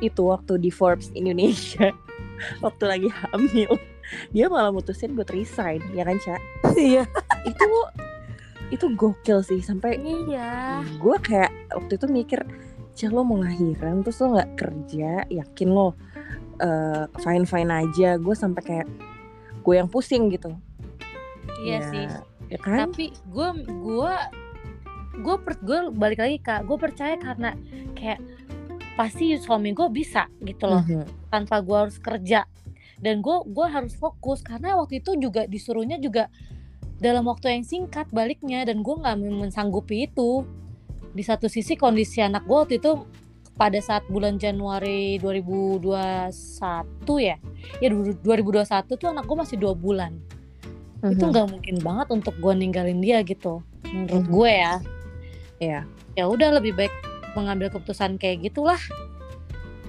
itu waktu di Forbes Indonesia waktu lagi hamil dia malah mutusin buat resign ya kan Ca? Iya. Itu itu gokil sih sampai iya. gue kayak waktu itu mikir Cah lo mau lahiran terus lo nggak kerja yakin lo fine fine aja. Gue sampai kayak gue yang pusing gitu. Iya Ya, sih. ya kan? Tapi gue gue gue per gue balik lagi kak gue percaya karena kayak pasti suami gue bisa gitu loh Mhm. tanpa gue harus kerja dan gue gue harus fokus karena waktu itu juga disuruhnya juga dalam waktu yang singkat baliknya dan gue nggak mensanggupi itu di satu sisi kondisi anak gue waktu itu pada saat bulan Januari 2021 ya ya 2021 tuh anak gue masih dua bulan itu Mhm. nggak mungkin banget untuk gue ninggalin dia gitu menurut Mhm. gue ya Iya. ya udah lebih baik mengambil keputusan kayak gitulah.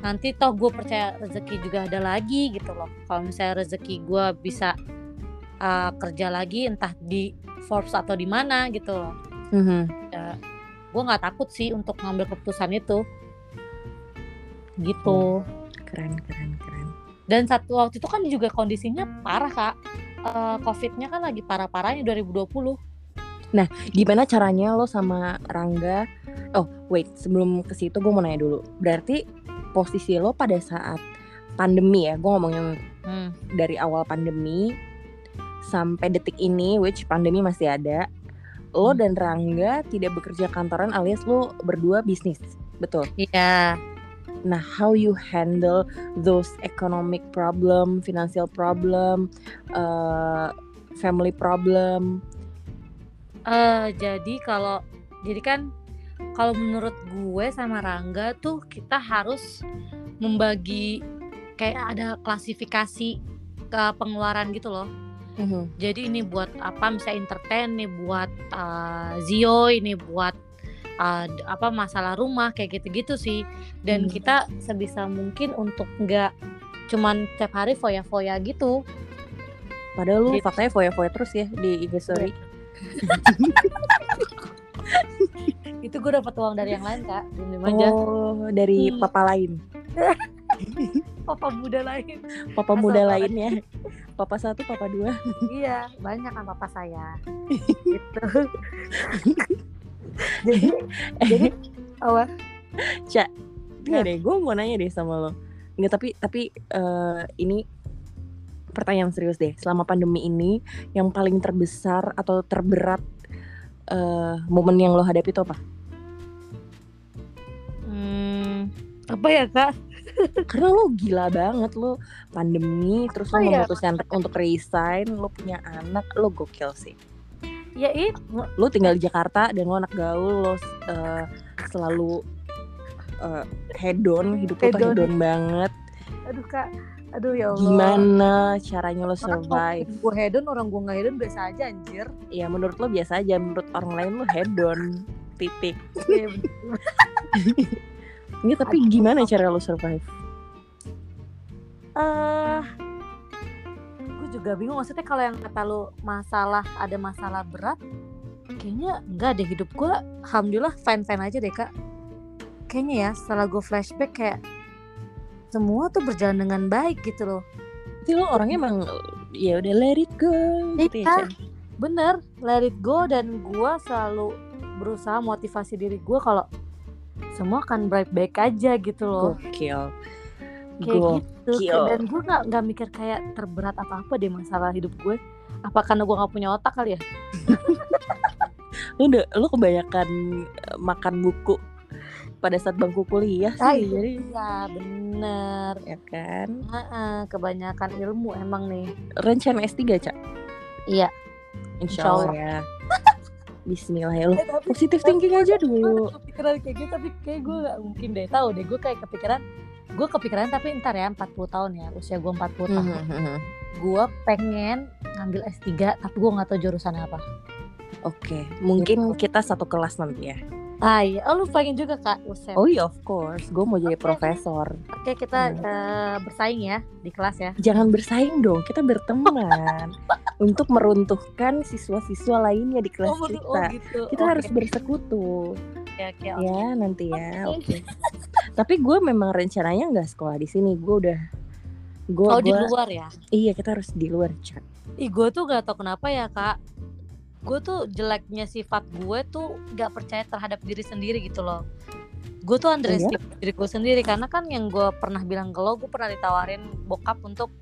Nanti toh gue percaya rezeki juga ada lagi gitu loh. Kalau misalnya rezeki gue bisa uh, kerja lagi entah di Forbes atau di mana gitu loh. Mhm. gue nggak takut sih untuk ngambil keputusan itu. Gitu. Keren keren keren. Dan satu waktu itu kan juga kondisinya parah kak. Eh, covidnya kan lagi parah-parahnya 2020 gimana caranya lo sama Rangga? Oh wait sebelum ke situ gue mau nanya dulu. Berarti posisi lo pada saat pandemi ya gue ngomongnya hmm. dari awal pandemi sampai detik ini which pandemi masih ada lo Hmm. dan Rangga tidak bekerja kantoran alias lo berdua bisnis. Betul? Iya. Nah how you handle those economic problem financial problem uh, family problem Eh jadi kalau jadi kan kalau menurut gue sama Rangga tuh kita harus membagi kayak ada klasifikasi ke pengeluaran gitu loh. Jadi ini buat apa misalnya entertain, ini buat uh, Zio, ini buat uh, apa masalah rumah kayak gitu-gitu sih. Dan Hmm. kita sebisa mungkin untuk nggak cuman tiap hari foya-foya gitu. padahal lo Gitu. faktanya foya-foya terus ya di IG story Itu gue dapat uang dari yang lain kak, aja. oh dari Hmm. papa lain Papa muda lain. papa Asal muda papa. lainnya papa satu papa dua iya banyak kan papa saya gitu jadi jadi apa Nggak deh, gue mau nanya deh sama lo. Nggak, tapi tapi eh, ini pertanyaan serius deh. Selama pandemi ini, yang paling terbesar atau terberat eh, momen yang lo hadapi itu apa? hmm, apa ya kak Karena lo gila banget lo pandemi, terus lo Oh, iya. memutuskan untuk resign, lo punya anak, lo gokil sih. ya itu Lo tinggal di Jakarta dan lo anak gaul, lo eh, selalu eh, hedon, hidup lo Hedon. hedon banget. aduh kak aduh ya Allah. Gimana caranya lo orang survive? gue hedon orang gue nggak hedon biasa aja anjir. Ya menurut lo biasa aja menurut orang lain lo hedon titik. Iya. Nggak, tapi gimana cara lo survive? Eh gue juga bingung. Maksudnya kalau yang kata lu masalah ada masalah berat kayaknya enggak deh hidup gue alhamdulillah fine fine aja deh kak. Kayaknya ya setelah gue flashback kayak semua tuh berjalan dengan baik gitu loh. Jadi lo orangnya emang ya udah let it go gitu ya Iya. Bener let it go dan gue selalu berusaha motivasi diri gue kalau semua akan baik baik aja gitu loh. Gokil. Kayak gitu Gokil. dan gue nggak nggak mikir kayak terberat apa apa deh masalah hidup gue. Apa karena gue nggak punya otak kali ya? Lo udah lo kebanyakan eh, makan buku pada saat bangku kuliah sih Ah, jadi iya bener. ya kan? Heeh, kebanyakan ilmu emang nih. Rencana S3 cak iya. Insya Insya Allah. Ya Bismillah ya lo Eh, tapi- positive thinking aja gue dulu. kepikiran kayak gitu tapi kayak gue gak mungkin deh. Tahu deh gue kayak kepikiran gue kepikiran tapi ntar ya 40 tahun ya usia gue 40 tahun. Mhm. gue pengen ngambil S3 tapi gue nggak tahu jurusannya apa. Oke, mungkin Gitu. kita satu kelas nanti ya. Ah iya oh, lu pengen juga kak Usep Oh iya, of course. Gue mau jadi Oke. profesor. oke kita Hmm. eh, bersaing ya di kelas ya Jangan bersaing dong, kita berteman untuk meruntuhkan siswa-siswa lainnya di kelas Oh, kita. gitu. Kita Oke, harus bersekutu, oke, oke, oke. ya nanti ya. Oke. Oke. Tapi gue memang rencananya nggak sekolah di sini. Gue udah, gue, Oh di luar ya? iya kita harus di luar cak. Ih gue tuh gak tau kenapa ya kak Gue tuh jeleknya sifat gue tuh gak percaya terhadap diri sendiri gitu loh gue tuh underestimate diri gue sendiri karena kan yang gue pernah bilang ke lo gue pernah ditawarin bokap untuk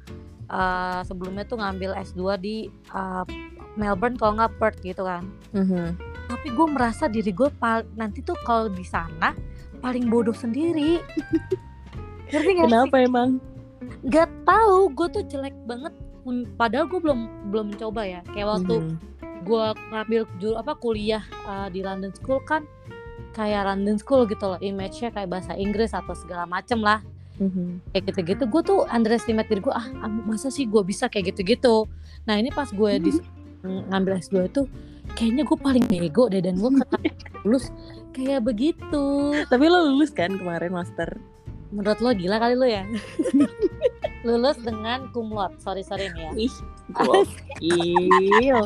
uh, sebelumnya tuh ngambil S2 di uh, Melbourne kalau nggak Perth gitu kan Mhm. tapi gue merasa diri gue nanti tuh kalau di sana paling bodoh sendiri ngerti gak sih? Kenapa emang? Gak tahu gue tuh jelek banget padahal gue belum belum mencoba ya kayak waktu Mhm. Gue ngambil jur apa kuliah uh, di London School kan kayak London School gitu loh image-nya kayak bahasa Inggris atau segala macem lah. Mhm. kayak gitu-gitu gue tuh underestimate diri gue ah ah, masa sih gue bisa kayak gitu-gitu? Nah ini pas gue di ngambil S2 itu kayaknya gue paling bego deh dan gue lulus kayak begitu. Tapi lo lulus kan kemarin master? menurut lo gila kali lo ya lulus dengan cum laude sorry sorry nih ya Ih, gokil.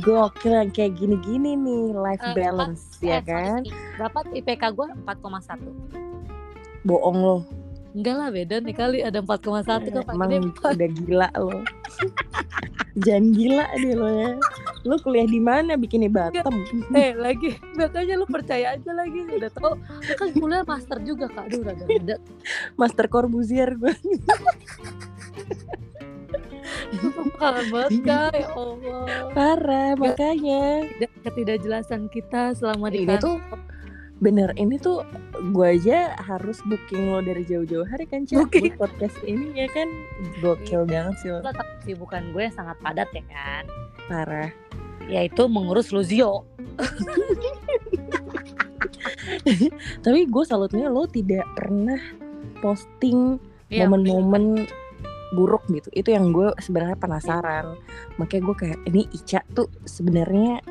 Gokil yang kayak gini-gini nih life Eh, balance Eh, ya sorry kan? sih. berapa IPK gue 4,1 Bohong lo. Enggak lah beda nih kali. Ada 4,1 kan Emang udah gila lo. Jangan gila deh lo ya. Lo kuliah di mana? Bikin di Batam? eh lagi. Makanya lu percaya aja lagi. Udah tau lu kan kuliah master juga kak. Aduh udah ada Master Corbusier gue. kangen banget kak. Ya Allah. Parah makanya. Tidak- ketidakjelasan kita selama di Ini tuh Bener, ini tuh gue aja harus booking lo dari jauh-jauh hari kan Booking. Buat podcast ini ya kan? Gokil banget sih lo. Lo kesibukan gue yang sangat padat ya kan? Parah. Yaitu mengurus Luzio. Tapi gue salutnya lo tidak pernah posting Iya, momen-momen buruk gitu. Itu yang gue sebenarnya penasaran. Makanya gue kayak ini Ica tuh sebenarnya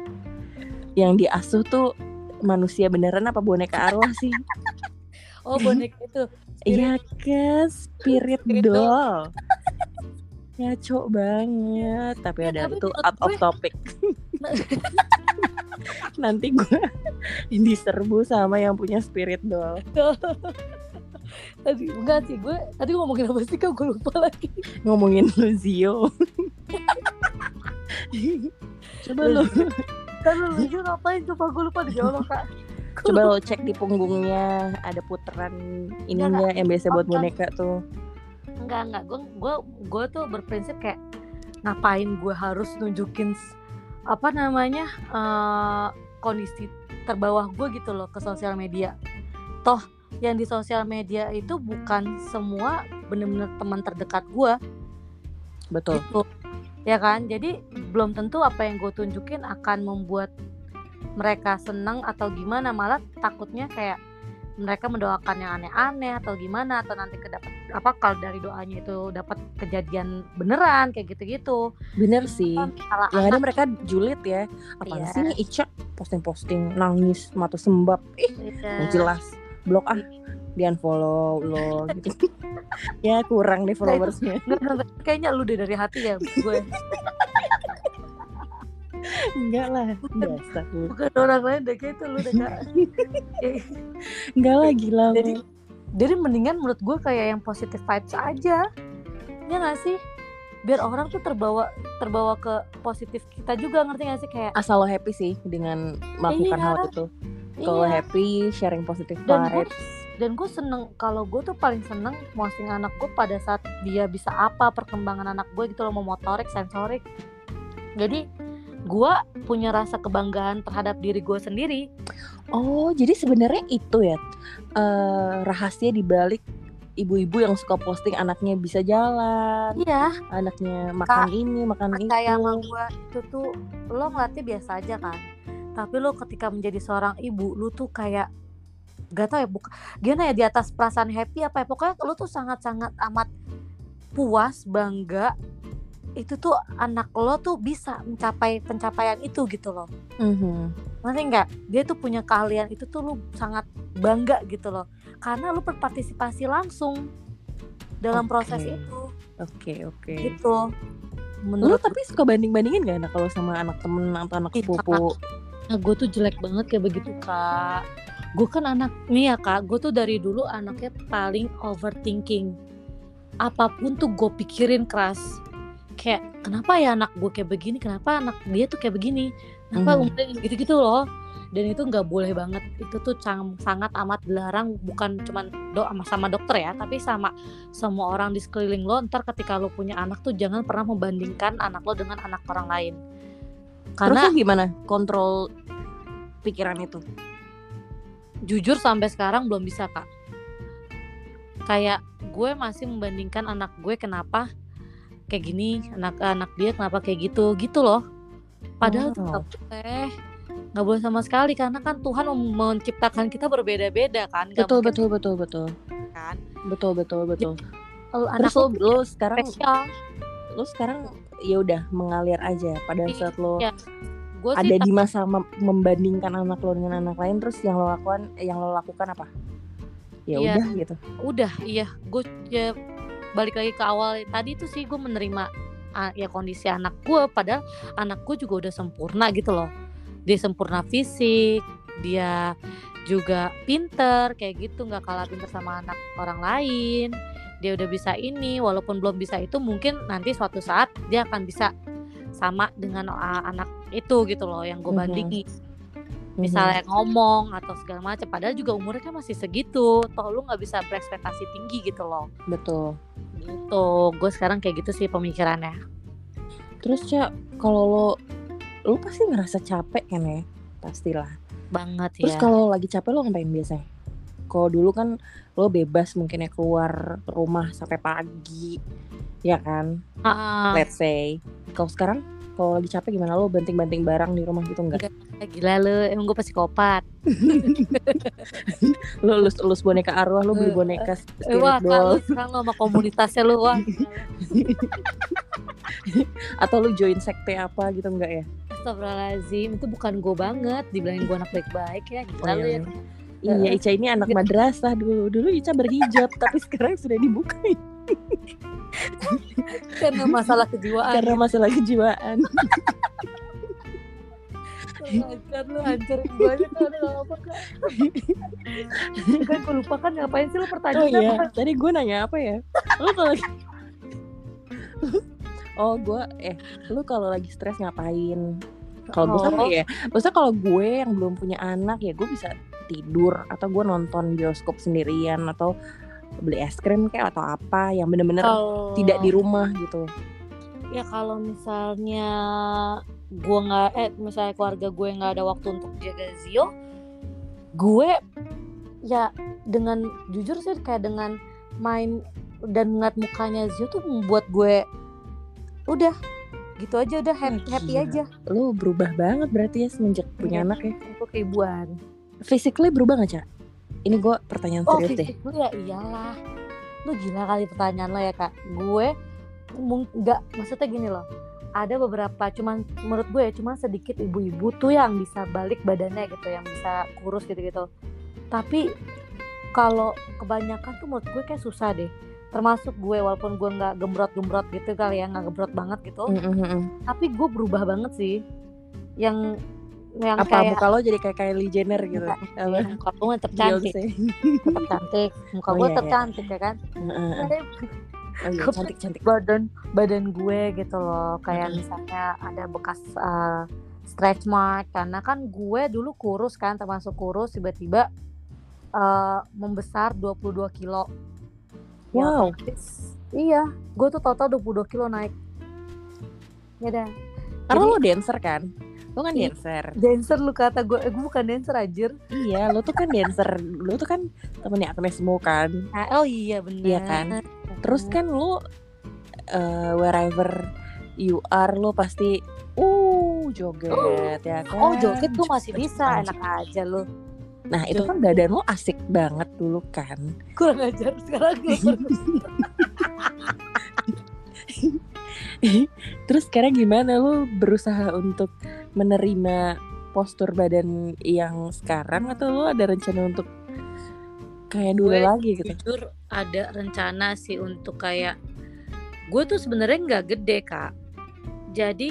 yang diasuh tuh manusia beneran apa boneka arwah sih? Oh boneka itu. Iya ke spirit Spirit doll. Ngaco banget tapi Ya, ada tapi itu out of topic. Nanti gue diserbu sama yang punya spirit doll. Tadi enggak sih gue tadi ngomongin apa sih kak gue lupa lagi? Ngomongin Luzio. Coba lo kan lu Luzio ngapain? Coba gue lupa di Allah kak. Coba lo cek di punggungnya ada puteran ininya yang biasa buat boneka tuh. Enggak enggak. Gue gue gue tuh berprinsip kayak ngapain gue harus nunjukin apa namanya eh, kondisi terbawah gue gitu loh ke sosial media. Toh yang di sosial media itu bukan semua bener-bener teman terdekat gue betul. Gitu. Ya kan? Jadi belum tentu apa yang gue tunjukin akan membuat mereka senang atau gimana. Malah takutnya kayak mereka mendoakan yang aneh-aneh atau gimana atau nanti kedapat apa kalau dari doanya itu dapat kejadian beneran kayak gitu-gitu. Bener sih. salah yang ada mereka julid ya. Apaan Iya. sih nih Ica? Posting-posting nangis mata sembab. Ih Iya. nggak jelas. Blok ah di unfollow lo gitu. Ya kurang deh followersnya. kayaknya lu deh dari hati ya gue enggak lah biasa lu bukan orang lain deh kayak itu lu deh kak. Enggak lah gila. Jadi- jadi mendingan menurut gue kayak yang positive vibes aja. Ya nggak sih? Biar orang tuh terbawa terbawa ke positif kita juga ngerti gak sih? Kayak asal lo happy sih dengan melakukan Iya. hal itu. Kalau iya. happy sharing positive Dan gua- vibes. dan gue seneng kalau gue tuh paling seneng posting anak gue pada saat dia bisa apa perkembangan anak gue gitu loh mau motorik sensorik. Jadi gue punya rasa kebanggaan terhadap diri gue sendiri. Oh, jadi sebenarnya itu ya eh, rahasia di balik ibu-ibu yang suka posting anaknya bisa jalan, iya. anaknya makan ini, makan itu. kayak sama gue itu tuh lo ngeliatnya biasa aja kan? Tapi lo ketika menjadi seorang ibu lo tuh kayak gak tau ya buka gimana ya di atas perasaan happy apa ya? Pokoknya lo tuh sangat-sangat amat puas bangga itu tuh anak lo tuh bisa mencapai pencapaian itu gitu loh. Mhm. ngerti nggak? Dia tuh punya keahlian itu tuh lu sangat bangga gitu loh. Karena lu berpartisipasi langsung dalam proses Oke. itu. Oke, oke. gitu. Lu menurut tapi suka banding-bandingin gak anak kalau sama anak temen atau anak Ih, sepupu? gue tuh jelek banget kayak begitu kak. Gue kan anak nih ya kak. Gue tuh dari dulu anaknya paling overthinking. Apa pun tuh gue pikirin keras kayak kenapa ya anak gue kayak begini? Kenapa anak dia tuh kayak begini? Kenapa Mhm. umurnya gitu-gitu loh? Dan itu nggak boleh banget. Itu tuh cang- sangat amat dilarang. Bukan cuman do sama dokter ya tapi sama semua orang di sekeliling lo. Ntar ketika lo punya anak tuh jangan pernah membandingkan anak lo dengan anak orang lain. Terus karena lu gimana kontrol pikiran itu? jujur sampai sekarang belum bisa kak. Kayak gue masih membandingkan anak gue kenapa kayak gini anak anak dia kenapa kayak gitu gitu loh padahal nggak boleh nggak boleh sama sekali karena kan Tuhan menciptakan kita berbeda-beda kan Nggak Betul betul betul betul. kan Betul betul betul. Kalau anak lo lu sekarang spesial lu sekarang ya udah mengalir aja pada Iya, saat lo gue sih ada di masa mem- membandingkan anak lo dengan anak lain terus yang lo lakukan yang lo lakukan apa? Ya Iya. udah gitu. udah iya gue ya balik lagi ke awal tadi tuh sih gue menerima ah, ya kondisi anak gue padahal anak gue juga udah sempurna gitu loh. Dia sempurna fisik dia juga pinter kayak gitu nggak kalah pinter sama anak orang lain. Dia udah bisa ini walaupun belum bisa itu mungkin nanti suatu saat dia akan bisa sama dengan ah, anak itu gitu loh yang gue Mhm. bandingin misalnya ngomong atau segala macam padahal juga umurnya kan masih segitu toh lu nggak bisa berekspektasi tinggi gitu loh betul. gitu gue sekarang kayak gitu sih pemikirannya Terus Cak, kalau lo lo pasti ngerasa capek kan ya? Pastilah. banget Terus ya kalau lagi capek lo ngapain biasanya? Kalau dulu kan lo bebas mungkin ya keluar rumah sampai pagi, ya kan? Ah, Let's say. Kalau sekarang kalau lagi capek gimana lo banting-banting barang di rumah gitu enggak? gila lu emang gue psikopat Lo lulus lulus boneka arwah, lo beli boneka Eh, wah spirit lu doll sekarang lo sama komunitasnya lu wah atau lo join sekte apa gitu enggak ya? Astagfirullahaladzim itu bukan gue banget dibilangin gue anak baik-baik ya gila Oh, iya. ya Iya, Ica ini anak madrasah dulu. Dulu Ica berhijab, tapi sekarang sudah dibuka karena masalah kejiwaan karena masalah kejiwaan. Lancar lu aja tuh ada apa kak kan gue lupa kan ngapain sih lu Oh pertanyaannya iya, apa? tadi gue nanya apa ya? Lu kalau Oh gue eh lu kalau lagi stres ngapain? Kalau gue kan Oh. ya, maksudnya kalau gue yang belum punya anak ya gue bisa tidur atau gue nonton bioskop sendirian atau beli es krim kayak atau apa yang bener-bener Kalau- tidak di rumah gitu. ya kalau misalnya gue nggak eh misalnya keluarga gue nggak ada waktu untuk jaga Zio gue ya dengan jujur sih kayak dengan main dan ngeliat mukanya Zio tuh membuat gue udah gitu aja udah happy, Wah, happy aja Lu berubah banget berarti ya semenjak punya Iya. anak ya. untuk ribuan Physically berubah gak Cak? Ini gue pertanyaan oh serius deh. lu ya? Iyalah. Lu gila kali pertanyaan lo ya kak. Gue nggak maksudnya gini loh. Ada beberapa cuman menurut gue ya cuman sedikit ibu-ibu tuh yang bisa balik badannya gitu yang bisa kurus gitu-gitu. Tapi kalau kebanyakan tuh menurut gue kayak susah deh. Termasuk gue walaupun gue nggak gembrot-gembrot gitu kali ya nggak gembrot banget gitu. Mm, mm, mm, mm. tapi gue berubah banget sih. Yang yang Apa kayak muka lo jadi kayak Kylie Jenner gitu? Enggak, Apa? ya, muka gue tetap cantik tetap cantik muka Oh, gue iya, tetap iya. cantik ya kan. Tapi Oh iya, cantik cantik. badan badan gue gitu loh kayak Mm-mm. misalnya ada bekas uh, stretch mark karena kan gue dulu kurus kan termasuk kurus tiba-tiba uh, membesar 22 kilo Ya, Wow. otomatis- iya gue tuh total 22 kilo naik ya dah Karena Jadi- lo dancer kan? Lo kan Iya. dancer. dancer lu kata gue eh, gue bukan dancer anjir Iya, lo tuh kan dancer. Lo tuh kan temennya Agnes Mo kan. Ah, oh iya benar Iya kan? Terus kan lo eh, wherever you are lo pasti uh joget ya kan. oh joget tuh masih bisa enak aja lu Nah, itu kan badan lo asik banget dulu kan. kurang ajar sekarang gue Terus sekarang gimana? Lo berusaha untuk menerima postur badan yang sekarang atau lo ada rencana untuk kayak dulu Gue lagi gitu? jujur ada rencana sih untuk kayak gue tuh sebenarnya nggak gede kak. Jadi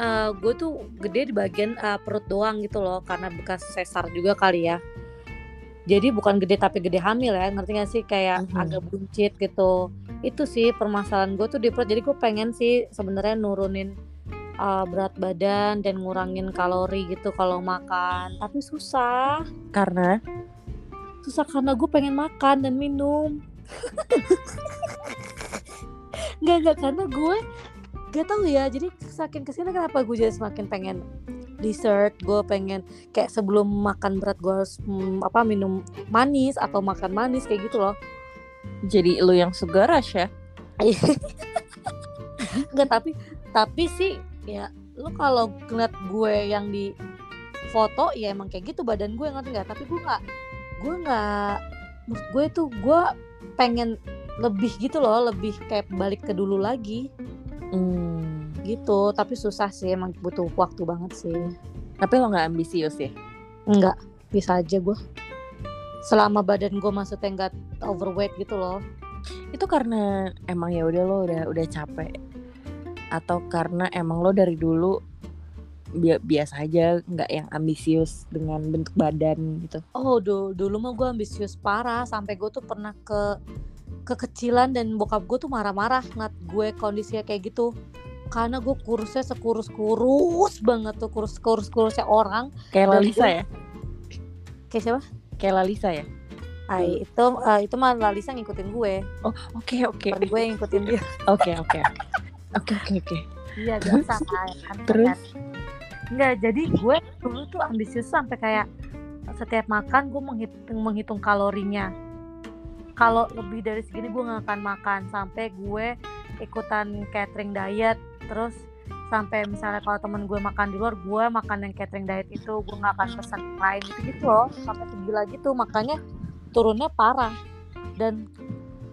eh, gue tuh gede di bagian eh, perut doang gitu loh karena bekas sesar juga kali ya jadi bukan gede tapi gede hamil ya ngerti gak sih? Kayak Mhm. agak buncit gitu. Itu sih permasalahan gue tuh di perut. Jadi gue pengen sih sebenarnya nurunin uh, berat badan dan ngurangin kalori gitu kalau makan. Tapi susah. Karena? Susah karena gue pengen makan dan minum. Nggak nggak. Karena gue gak tahu ya jadi saking ke sini kenapa gue jadi semakin pengen dessert gue pengen kayak sebelum makan berat gue harus mm, apa minum manis atau makan manis kayak gitu loh. Jadi lu yang sugaras ya. Enggak tapi tapi sih ya lu kalau ngeliat gue yang di foto ya emang kayak gitu badan gue ngerti nggak? Tapi gue nggak gue nggak menurut gue tuh gue pengen lebih gitu loh lebih kayak balik ke dulu lagi Hmm. gitu tapi susah sih emang butuh waktu banget sih Tapi lo nggak ambisius ya? enggak bisa aja gue selama badan gue maksudnya nggak overweight gitu loh Itu karena emang ya udah lo udah udah capek atau karena emang lo dari dulu bi- biasa aja nggak yang ambisius dengan bentuk badan gitu. oh du- dulu mah gue ambisius parah sampai gue tuh pernah ke kekecilan dan bokap gue tuh marah-marah ngeliat gue kondisinya kayak gitu karena gue kurusnya sekurus-kurus banget tuh kurus-kurus kurusnya orang Kayak Lalisa ya? kayak siapa? Kayak Lalisa ya? Ay, itu eh, itu mah Lalisa ngikutin gue Oke oke bukan gue yang ngikutin dia oke oke oke oke oke iya biasa kan Terus? Enggak, jadi gue dulu tuh ambisius sampai kayak setiap makan gue menghitung menghitung kalorinya. Kalau lebih dari segini gue nggak akan makan. Sampai gue ikutan catering diet terus sampai misalnya kalau temen gue makan di luar gue makan yang catering diet itu gue nggak akan pesan lain. Gitu gitu loh. Sampai segila gitu makanya turunnya parah. Dan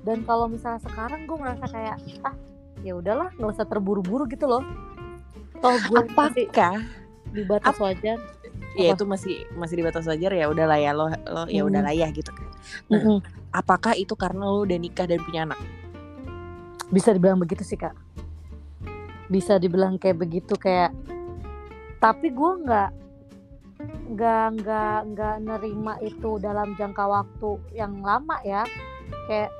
dan kalau misalnya sekarang gue merasa kayak ah ya udahlah nggak usah terburu-buru gitu loh. Toh gue Apakah di batas wajar ya itu masih masih di batas wajar ya udahlah ya lo lo ya Hmm. udahlah ya gitu kan. Nah, Mm-mm. apakah itu karena lo udah nikah dan punya anak? bisa dibilang begitu sih kak bisa dibilang kayak begitu kayak tapi gue nggak nggak nggak nggak nerima itu dalam jangka waktu yang lama ya kayak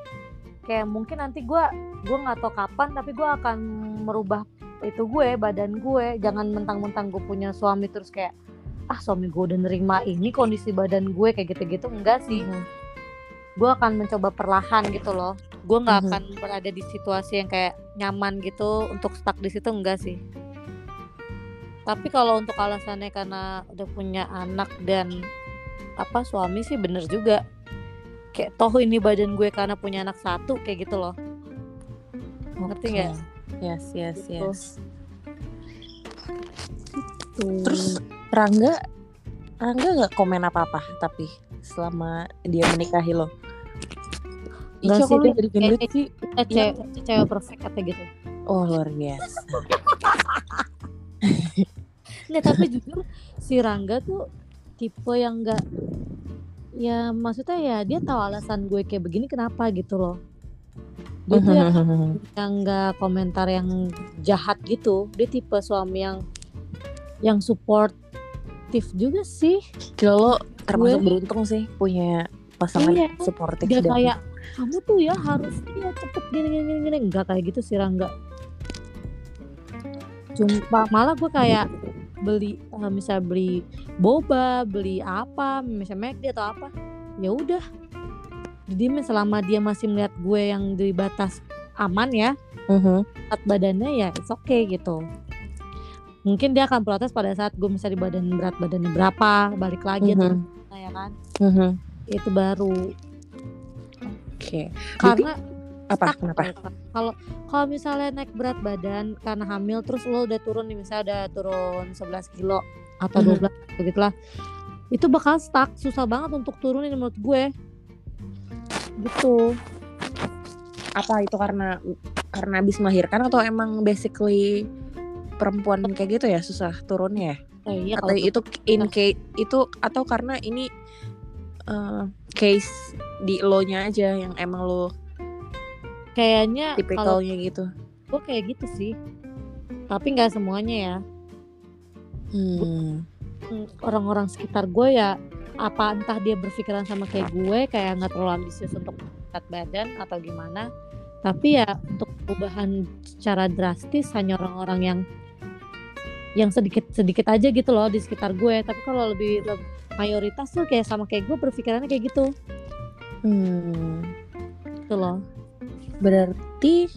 kayak mungkin nanti gue gue nggak tahu kapan tapi gue akan merubah itu gue badan gue jangan mentang-mentang gue punya suami terus kayak ah suami gue udah nerima ini kondisi badan gue kayak gitu-gitu enggak sih gue akan mencoba perlahan gitu loh gue nggak Mhm. akan berada di situasi yang kayak nyaman gitu untuk stuck di situ enggak sih tapi kalau untuk alasannya karena udah punya anak dan apa suami sih bener juga kayak toh ini badan gue karena punya anak satu kayak gitu loh Ngerti Oke. nggak? Yes yes Gitu. yes. Terus Rangga Rangga nggak komen apa-apa tapi selama dia menikahi lo. Nggak sih, kok lu jadi gendut eh, sih? eh, cewek, cewek perfect kata gitu Oh luar biasa. Nggak, tapi jujur si Rangga tuh tipe yang enggak ya maksudnya ya dia tahu alasan gue kayak begini kenapa gitu loh. Dia tuh yang, enggak komentar yang jahat gitu. Dia tipe suami yang yang supportive juga sih. Lo termasuk Gue- beruntung sih punya pasangan Iya. suportif Dia dan kayak kamu tuh ya harus ya cepet gini gini gini, gini. enggak kayak gitu sih Rangga. Cuma malah gue kayak beli eh, misalnya beli boba, beli apa, misalnya McD atau apa. Ya udah. Jadi selama dia masih melihat gue yang di batas aman ya, Mhm. berat badannya ya it's okay gitu. Mungkin dia akan protes pada saat gue misalnya di badan berat badannya berapa, balik lagi atau Mhm. ya kan. Mhm. Itu baru Oke. karena Apa? stuck Kenapa? Kalau kalau misalnya naik berat badan karena hamil terus lo udah turun nih misalnya udah turun 11 kilo atau Mhm. 12 begitulah. Itu bakal stuck, susah banget untuk turunin menurut gue. Gitu. Apa itu karena karena habis melahirkan atau emang basically perempuan kayak gitu ya susah turunnya ya? Eh, iya atau kalau itu in case itu atau karena ini eh, case di lo nya aja yang emang lo kayaknya tipikalnya gitu gue kayak gitu sih. Tapi nggak semuanya ya. hmm. Hmm, Orang-orang sekitar gue ya apa entah dia berpikiran sama kayak gue kayak nggak terlalu ambisius untuk berat badan atau gimana tapi ya untuk perubahan secara drastis hanya orang-orang yang yang sedikit sedikit aja gitu loh di sekitar gue. Tapi kalau lebih, lebih mayoritas tuh kayak sama kayak gue berpikirannya kayak gitu. Hmm. gitu loh. Berarti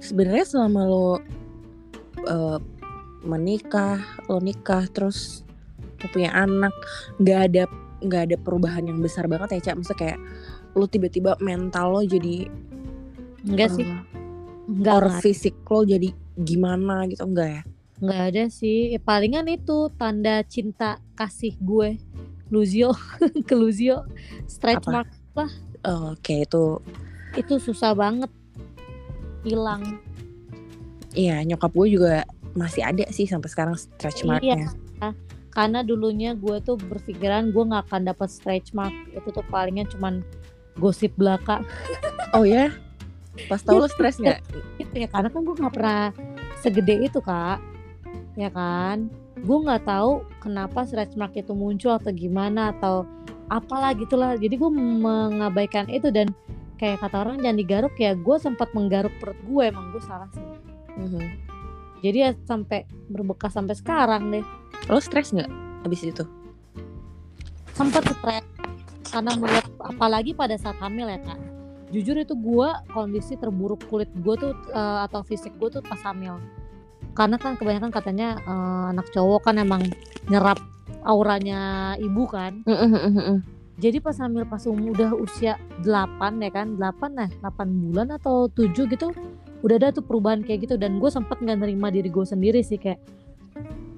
sebenarnya selama lo eh, menikah, lo nikah terus lo punya anak, nggak ada nggak ada perubahan yang besar banget ya cak. Maksudnya kayak lo tiba-tiba mental lo jadi enggak sih. Eh, enggak or fisik lo jadi gimana gitu? Enggak ya? Enggak ada sih Ya, palingan itu tanda cinta kasih gue Luzio ke Luzio stretch Apa? mark Oh, Oke itu itu susah banget hilang iya nyokap gue juga masih ada sih sampai sekarang stretch Iya. marknya. karena dulunya gue tuh berpikiran gue nggak akan dapat stretch mark itu tuh palingan cuman gosip belaka Oh ya? Pas tau lo stres nggak? ya karena kan gue nggak pernah segede itu kak ya kan? Gue nggak tahu kenapa stretch mark itu muncul atau gimana atau apalah gitulah jadi gue mengabaikan itu dan kayak kata orang jangan digaruk ya. Gue sempat menggaruk perut gue emang gue salah sih. Mhm. jadi ya sampai berbekas sampai sekarang deh. Lo stres nggak abis itu? sempat stres karena melihat apalagi pada saat hamil ya kak. Jujur itu gue kondisi terburuk kulit gue tuh eh, atau fisik gue tuh pas hamil karena kan kebanyakan katanya eh, anak cowok kan emang nyerap auranya ibu kan. Mhm, jadi pas hamil pas umur udah usia 8 ya kan 8 nah 8 bulan atau 7 gitu udah ada tuh perubahan kayak gitu. Dan gue sempet nggak nerima diri gue sendiri sih kayak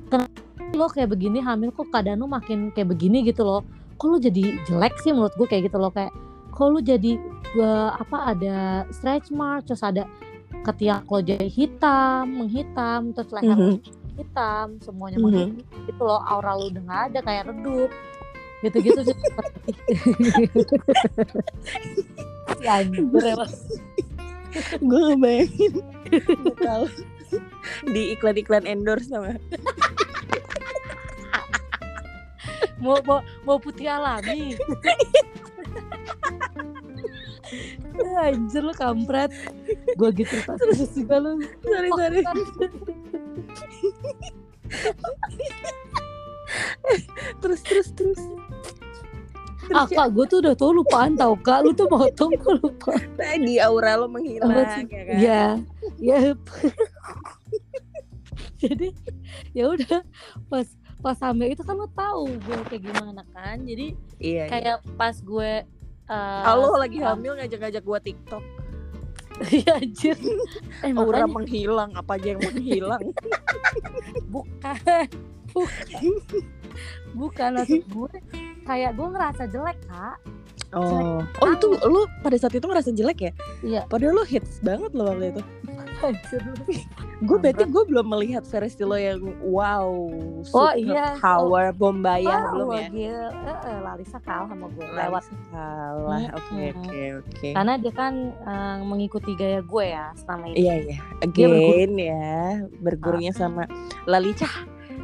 kenapa lo kayak begini? Hamil kok keadaan lo makin kayak begini gitu loh. Kok lo jadi jelek sih menurut gue kayak gitu loh? Kayak kok lo jadi eh, apa ada stretch mark terus ada ketiak lo jadi hitam menghitam terus leher lo hitam semuanya Mhm. makin gitu loh aura lo udah nggak ada kayak redup. Gitu-gitu sih. Si anjir gue ngebayangin. Kalau di iklan-iklan endorse sama. Mau mau mau putih alami anjir lo kampret. Gue gitu terus juga lo sorry sorry. terus terus terus. Ah kak gue tuh udah tau lupaan tau kak. Lu tuh mau tau gue lupa tadi aura lo menghilang Apa ya kan? Ya ya jadi ya udah pas pas hamil itu kan lo tahu gue kayak gimana kan? Jadi iya iya. kayak pas gue eh, Halo lagi sedang- hamil ngajak-ngajak gua TikTok. Iya anjir. Eh, Aura makanya menghilang Apa aja yang menghilang bukan. Bukan. Bukan maksud gue kayak gue ngerasa jelek kak Oh. Oh itu lo pada saat itu ngerasa jelek ya? Iya. Padahal lo hits banget lo waktu itu. Gue berarti gue belum melihat versi lo yang wow super iya. power Bombaya Wah, belum ya? gila. Eh, eh, Larissa kalah sama gue. Lewat. Mm-mm. Oke oke oke. Karena dia kan eh, mengikuti gaya gue ya selama ini. Iya iya. Again ya Bergurunya sama Lalica.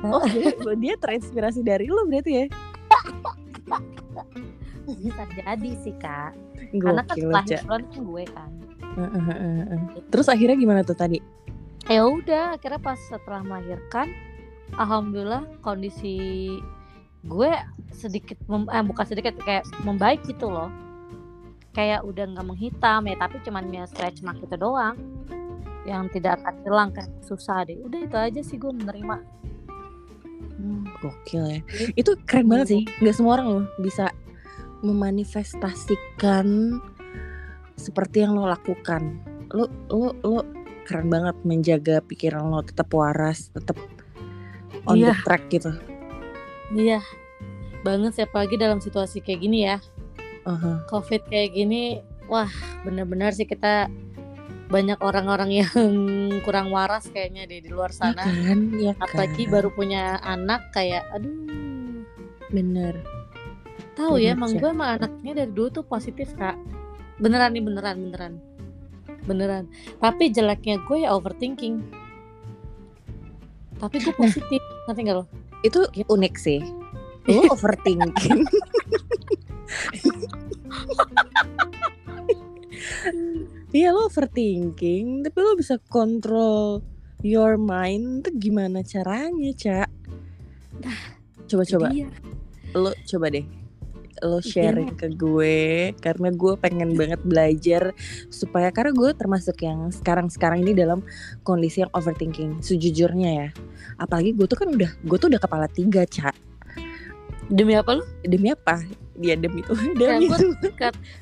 Oh dia, dia terinspirasi dari lo berarti ya bisa jadi sih kak. Karena kan Gokil setelah kan gue kan. Heeh, heeh, heeh. Terus akhirnya gimana tuh tadi? ya udah akhirnya pas setelah melahirkan alhamdulillah kondisi gue sedikit mem- eh, bukan sedikit kayak membaik gitu loh. Kayak udah nggak menghitam ya tapi cuman ya stretch mark itu doang. Yang tidak akan hilang kan susah deh. Udah itu aja sih gue menerima. Hmm, gokil ya. Itu keren banget sih. Nggak semua orang loh bisa memanifestasikan seperti yang lo lakukan. Lo lo lo keren banget menjaga pikiran lo tetap waras, tetap on the Iya. track gitu. iya banget sih apalagi dalam situasi kayak gini ya Aha. covid kayak gini wah bener-bener sih kita banyak orang-orang yang kurang waras kayaknya deh di luar Iya sana kan? Iya kan? apalagi baru punya anak kayak aduh bener. Tahu ya Bener, emang gue emang anaknya dari dulu tuh positif kak. Beneran nih beneran beneran. Beneran. Tapi jeleknya gue ya overthinking. Tapi gue positif nanti nggak lo? Itu Gitu. unik sih. Lo overthinking. Iya lo overthinking, tapi lo bisa kontrol your mind tuh gimana caranya cak coba coba Dia. lo coba deh lo sharing ke gue karena gue pengen banget belajar supaya karena gue termasuk yang sekarang sekarang ini dalam kondisi yang overthinking sejujurnya ya apalagi gue tuh kan udah gue tuh udah kepala tiga cak Demi apa lu? demi apa dia demi itu demi itu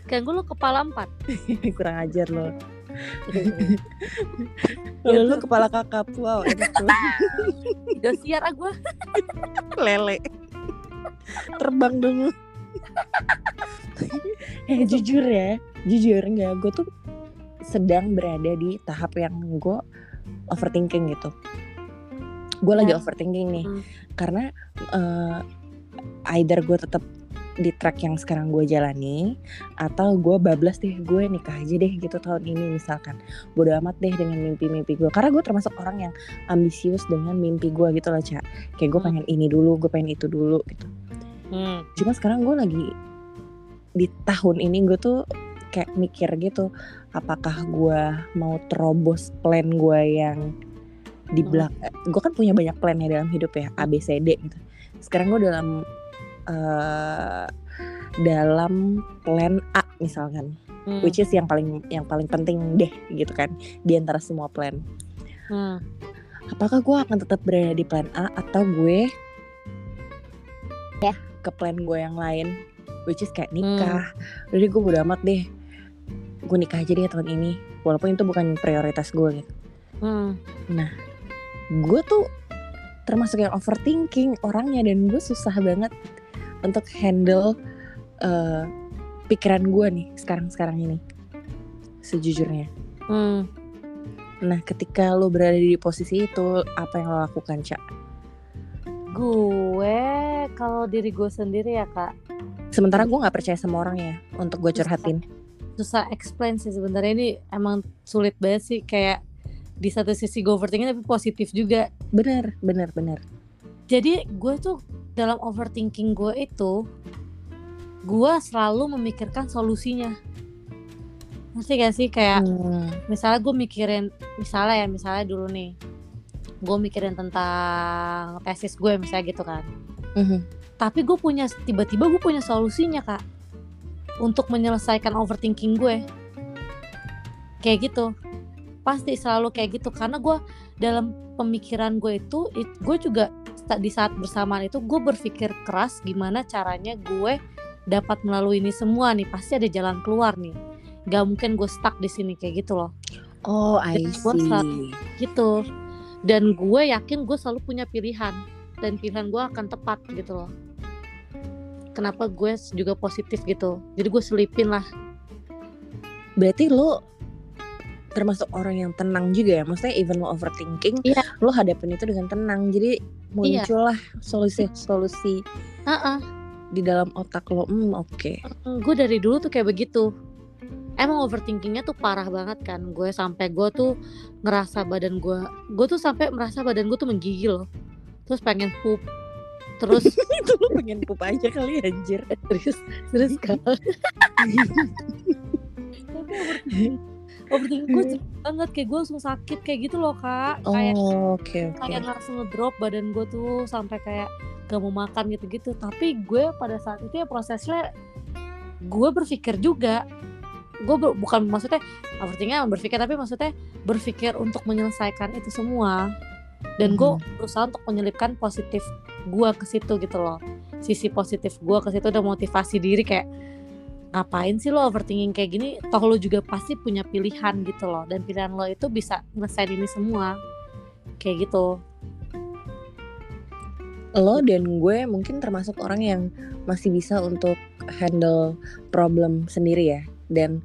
kayak gue lu kepala empat. kurang ajar lo Kalau lu kepala kakap wow tuh. Dosiar ah gue. lele terbang dong eh jujur ya jujur nggak gue tuh sedang berada di tahap yang gue overthinking gitu. Gue lagi Ya. overthinking nih. Hmm. karena eh, either gue tetap di track yang sekarang gue jalani atau gue bablas deh gue nikah aja deh gitu tahun ini misalkan. Bodo amat deh dengan mimpi-mimpi gue karena gue termasuk orang yang ambisius dengan mimpi gue gitu loh cak kayak gue Hmm. pengen ini dulu gue pengen itu dulu gitu Hmm. cuma sekarang gue lagi di tahun ini gue tuh kayak mikir gitu apakah gue mau terobos plan gue yang di Hmm. belakang gue kan punya banyak plan ya dalam hidup ya A B C D gitu sekarang gue dalam eh dalam plan A misalkan Hmm. which is yang paling yang paling penting deh gitu kan di antara semua plan Hmm. apakah gue akan tetap berada di plan A atau gue ya ke plan gue yang lain. Which is kayak nikah. Jadi gue bodo amat deh. Gue nikah aja deh tahun ini. Walaupun itu bukan prioritas gue gitu. Hmm. gue tuh termasuk yang overthinking orangnya dan gue susah banget untuk handle eh, pikiran gue nih sekarang-sekarang ini. Sejujurnya. Hmm. nah ketika lo berada di posisi itu apa yang lo lakukan cak Gue kalau diri gue sendiri ya kak. Sementara gue nggak percaya sama orang ya untuk gue curhatin. Susah explain sih sebenarnya. Ini emang sulit banget sih kayak di satu sisi gue overthinking tapi positif juga. bener bener bener. Jadi gue tuh dalam overthinking gue itu gue selalu memikirkan solusinya. Ngerti gak sih? Kayak Hmm. misalnya gue mikirin misalnya ya misalnya dulu nih gue mikirin tentang tesis gue misalnya gitu kan. Mhm. tapi gue punya tiba-tiba gue punya solusinya kak. Untuk menyelesaikan overthinking gue kayak gitu. Pasti selalu kayak gitu. Karena gue dalam pemikiran gue itu it- gue juga di saat bersamaan itu gue berpikir keras gimana caranya gue dapat melalui ini semua nih. Pasti ada jalan keluar nih. Gak mungkin gue stuck di sini kayak gitu loh. Oh I see. gitu dan gue yakin gue selalu punya pilihan. Dan pilihan gue akan tepat gitu loh. Kenapa gue juga positif gitu. Jadi gue selipin lah. Berarti lo termasuk orang yang tenang juga ya? Maksudnya even lo overthinking Iya. lo hadapin itu dengan tenang. Jadi muncullah solusi-solusi Heeh, di dalam otak lo. Hmm oke. Gue dari dulu tuh kayak begitu emang overthinkingnya tuh parah banget kan. Gue sampai gue tuh ngerasa badan gue gue tuh sampai merasa badan gue tuh menggigil loh. Terus pengen pup. Terus itu lo pengen pup aja kali anjir. Serius serius kan. Overthinking gue cepet banget. Kayak gue langsung sakit kayak gitu loh kak. Kayak oh oke oke. kayak langsung ngedrop badan gue tuh sampai kayak gak mau makan gitu-gitu. Tapi gue pada saat itu ya prosesnya gue berpikir juga gue bukan maksudnya overthinkingnya berpikir tapi maksudnya berpikir untuk menyelesaikan itu semua. Dan gue Mhm. berusaha untuk menyelipkan positif gue ke situ gitu loh. Sisi positif gue ke situ udah motivasi diri kayak ngapain sih lo overthinking kayak gini? Toh lo juga pasti punya pilihan gitu loh. Dan pilihan lo itu bisa ngelesain ini semua. Kayak gitu. Lo dan gue mungkin termasuk orang yang masih bisa untuk handle problem sendiri ya dan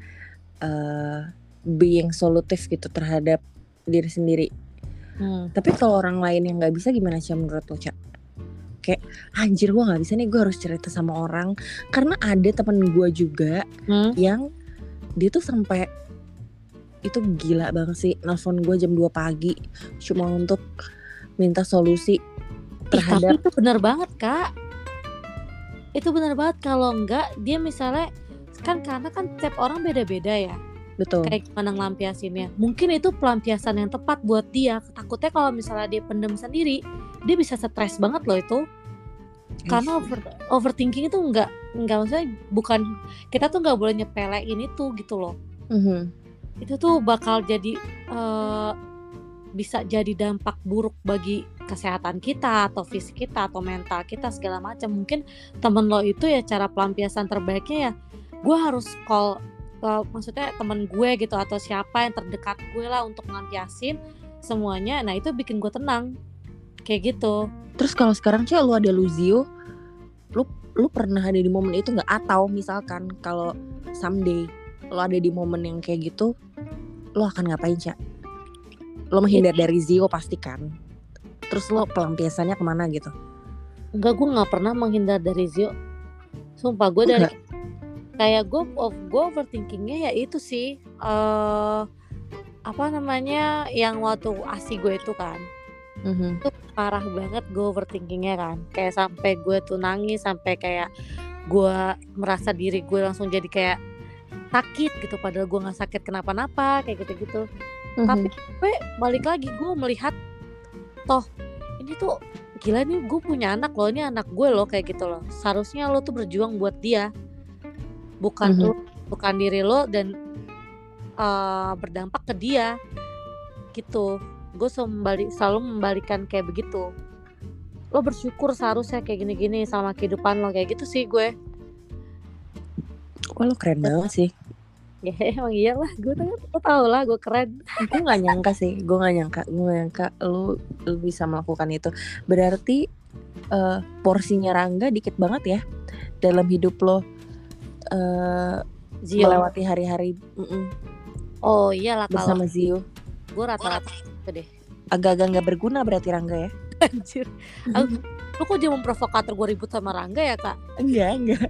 uh, being solutif gitu terhadap diri sendiri Hmm. tapi kalau orang lain yang nggak bisa gimana sih menurut lo cak kayak anjir gue nggak bisa nih gue harus cerita sama orang karena ada temen gue juga Hmm? yang dia tuh sampai itu gila banget sih nelfon gue jam 2 pagi cuma untuk minta solusi Ih, terhadap tapi itu benar banget kak itu benar banget kalau enggak dia misalnya kan karena kan tiap orang beda-beda ya. Betul. Kayak gimana ngelampiasinnya. Mungkin itu pelampiasan yang tepat buat dia. Takutnya kalau misalnya dia pendem sendiri dia bisa stres banget loh itu. Karena over, overthinking itu nggak nggak maksudnya bukan kita tuh nggak boleh nyepelein itu gitu loh. Mhm. itu tuh bakal jadi eh, bisa jadi dampak buruk bagi kesehatan kita atau fisik kita atau mental kita segala macam. Mungkin temen lo itu ya cara pelampiasan terbaiknya ya gue harus call eh, maksudnya temen gue gitu atau siapa yang terdekat gue lah untuk ngelampiasin semuanya. Nah itu bikin gue tenang. Kayak gitu. Terus kalau sekarang cek lu ada Luzio lu lu pernah ada di momen itu nggak? Atau misalkan kalau someday lo ada di momen yang kayak gitu lo akan ngapain cak lo menghindar dari Zio pasti kan? Terus lo pelampiasannya ke mana gitu? Enggak gue nggak pernah menghindar dari Zio. Sumpah gue dari Enggak. Kayak gue of gue overthinkingnya ya itu sih eh apa namanya yang waktu asi gue itu kan. Mhm. itu parah banget gue overthinkingnya kan. Kayak sampai gue tuh nangis sampai kayak gue merasa diri gue langsung jadi kayak sakit gitu padahal gue nggak sakit kenapa-napa kayak gitu-gitu. Tapi Mhm. gue balik lagi gue melihat toh ini tuh gila nih gue punya anak loh ini anak gue loh kayak gitu loh. Seharusnya lo tuh berjuang buat dia bukan Mhm. lo bukan diri lo dan eh, berdampak ke dia gitu. Gue selalu, membalik, selalu membalikan kayak begitu. Lo bersyukur seharusnya kayak gini-gini sama kehidupan lo kayak gitu sih gue. Wah lo keren banget sih. Ya emang iyalah gue tuh lo tau lah gue keren. Gue nggak nyangka sih gue nggak nyangka gue nggak nyangka lu lu bisa melakukan itu. Berarti eh, porsinya Rangga dikit banget ya dalam hidup lo eh Zio. melewati hari-hari mm-mm, oh iyalah kalau bersama Zio. gue rata-rata itu deh. Agak-agak nggak berguna berarti Rangga ya? Anjir. Aku, lu kok jadi memprovokator gue ribut sama Rangga ya kak? enggak enggak.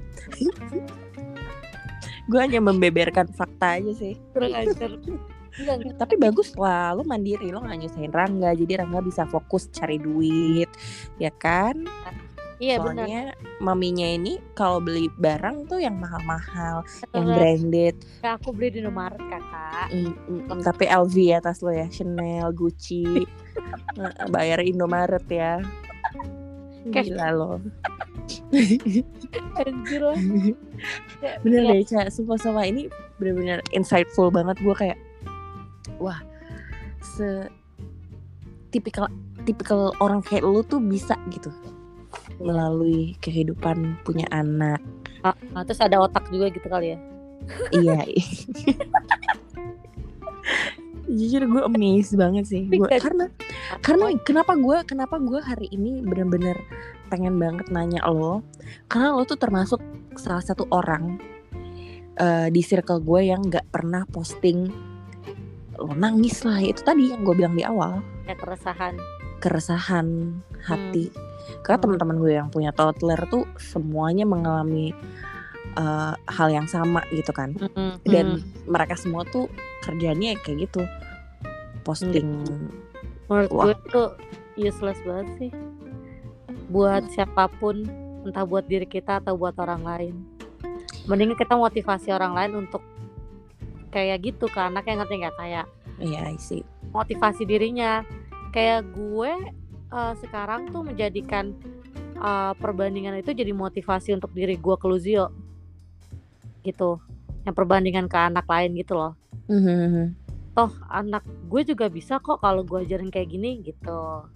Gue hanya membeberkan fakta aja sih. Kurang ajar. Tapi bagus lah lo mandiri lo nggak nyusahin Rangga. Jadi Rangga bisa fokus cari duit ya kan Iya benar. soalnya maminya ini kalau beli barang tuh yang mahal-mahal yang Bener. branded Kayak aku beli di Indomaret kakak. Mm, mm, mm, tapi LV atas lo ya Chanel Gucci Nah, bayar Indomaret ya gila lo Anjir lah. Ya, bener iya. deh Ca sumpah sama ini bener-bener insightful banget gue kayak wah se tipikal tipikal orang kayak lu tuh bisa gitu melalui kehidupan punya anak. Ah, ah, terus ada otak juga gitu kali ya. iya. Jujur gue amazed banget sih. Gua, karena karena kenapa gue kenapa gue hari ini bener-bener pengen banget nanya lo? Karena lo tuh termasuk salah satu orang eh, di circle gue yang nggak pernah posting lo nangis lah. Itu tadi yang gue bilang di awal. Ya keresahan. Keresahan hati karena Hmm. teman-teman gue yang punya toddler tuh semuanya mengalami eh, hal yang sama gitu kan Mm-mm. dan Mm. mereka semua tuh kerjanya kayak gitu posting menurut Wah. gue tuh useless banget sih. Buat siapa pun, entah buat diri kita atau buat orang lain. Mending kita motivasi orang lain untuk kayak gitu ke anaknya ngerti nggak kayak iya sih motivasi dirinya kayak gue eh, sekarang tuh menjadikan eh, perbandingan itu jadi motivasi untuk diri gue ke Luzio. Gitu. Yang perbandingan ke anak lain gitu loh. Mhm. toh anak gue juga bisa kok kalau gue ajarin kayak gini gitu.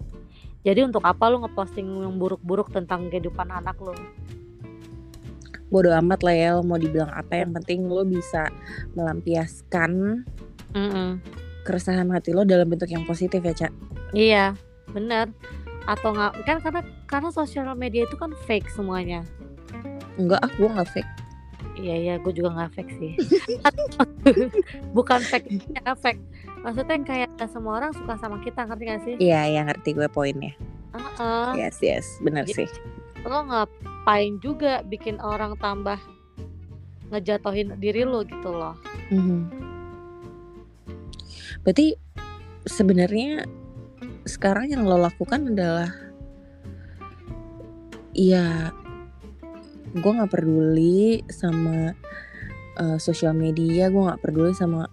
Jadi untuk apa lu ngeposting yang buruk-buruk tentang kehidupan anak lu? Bodo amat lah ya lo mau dibilang apa yang penting lo bisa melampiaskan Mm-mm. Keresahan hati lo dalam bentuk yang positif ya cak iya bener atau nggak kan karena karena sosial media itu kan fake semuanya enggak ah gue nggak fake Iya iya, gue juga nggak fake sih. Bukan fake, ya fake. Maksudnya kayak nggak semua orang suka sama kita, ngerti gak sih? iya ya ngerti gue poinnya Heeh. yes yes benar sih Lo ngapain juga bikin orang tambah ngejatohin diri lo gitu loh. Mhm. Berarti sebenarnya sekarang yang lo lakukan adalah ya gue nggak peduli sama uh, sosial media gue nggak peduli sama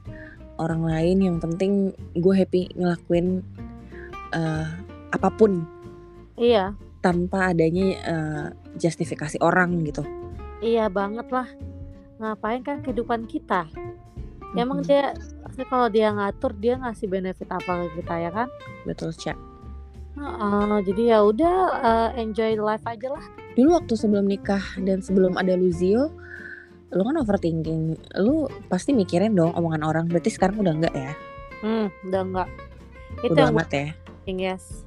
orang lain. Yang penting gue happy ngelakuin uh, apa pun. Iya. Tanpa adanya uh, justifikasi orang gitu. Iya banget lah. Ngapain kan kehidupan kita? Mm-hmm. emang dia kalau dia ngatur dia ngasih benefit apa ke kita ya kan? Betul cak uh, jadi ya udah uh, enjoy life aja lah. Dulu waktu sebelum nikah dan sebelum ada Luzio lu kan overthinking. Lu pasti mikirin dong omongan orang. Berarti sekarang udah enggak ya? Hmm udah enggak. Itu udah amat ya? yes.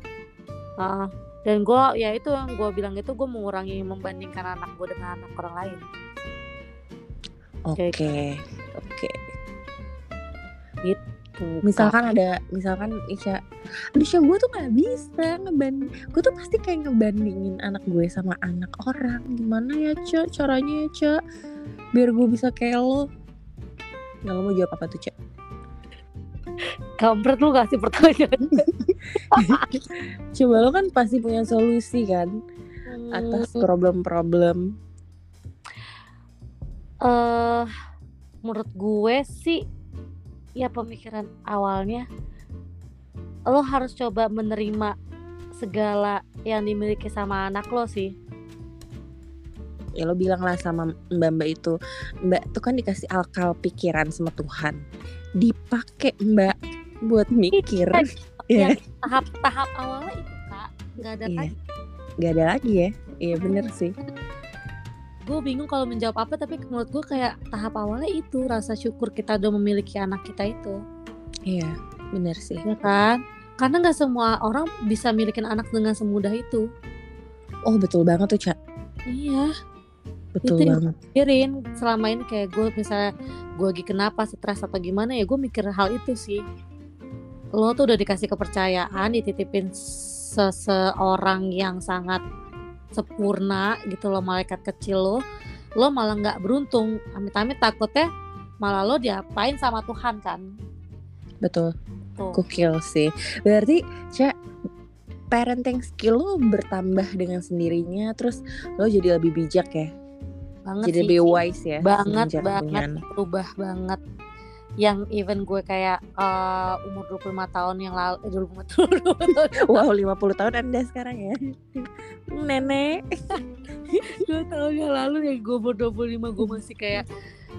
Uh, dan gue ya itu yang gue bilang itu gue mengurangi membandingkan anak gue dengan anak orang lain. Oke okay. oke. okay. Gitu misalkan ada misalkan Isya aduh Isya gue tuh nggak bisa ngebanding gue tuh pasti kayak ngebandingin anak gue sama anak orang. Gimana ya cak caranya ya biar gue bisa kayak lo. Nah lo mau jawab apa tuh cek kampret lu kasih pertanyaan. Coba lo kan pasti punya solusi kan? Hmm. atas problem-problem. Eh uh, menurut gue sih ya pemikiran awalnya lo harus coba menerima segala yang dimiliki sama anak lo sih. Ya lo bilang lah sama mbak mbak itu mbak tuh kan dikasih akal pikiran sama Tuhan. Dipakai mbak buat mikir. ya, ya. tahap-tahap awalnya itu kak. Nggak ada iya. lagi. Nggak ada lagi ya. Iya bener sih gue bingung kalau menjawab apa tapi menurut gue kayak tahap awalnya itu rasa syukur kita udah memiliki anak kita itu. Iya bener sih. Ya kan? Karena nggak semua orang bisa milikin anak dengan semudah itu. Oh betul banget tuh cak. Iya. Betul itu banget. mikirin selama ini kayak gue misalnya gue lagi kenapa stres atau gimana ya gue mikir hal itu sih. Lo tuh udah dikasih kepercayaan dititipin seseorang yang sangat sempurna gitu loh malaikat kecil lo lo malah nggak beruntung. Amit-amit takutnya malah lo diapain sama Tuhan kan? Betul. Kukil sih. Berarti cak parenting skill lo bertambah dengan sendirinya terus lo jadi lebih bijak ya? Banget jadi sih. lebih wise ya banget banget. berubah banget yang even gue kayak uh, umur 25 tahun yang lalu eh, 25 tahun wow 50 tahun anda sekarang ya nenek dua tahun yang lalu yang gue umur 25 gue masih kayak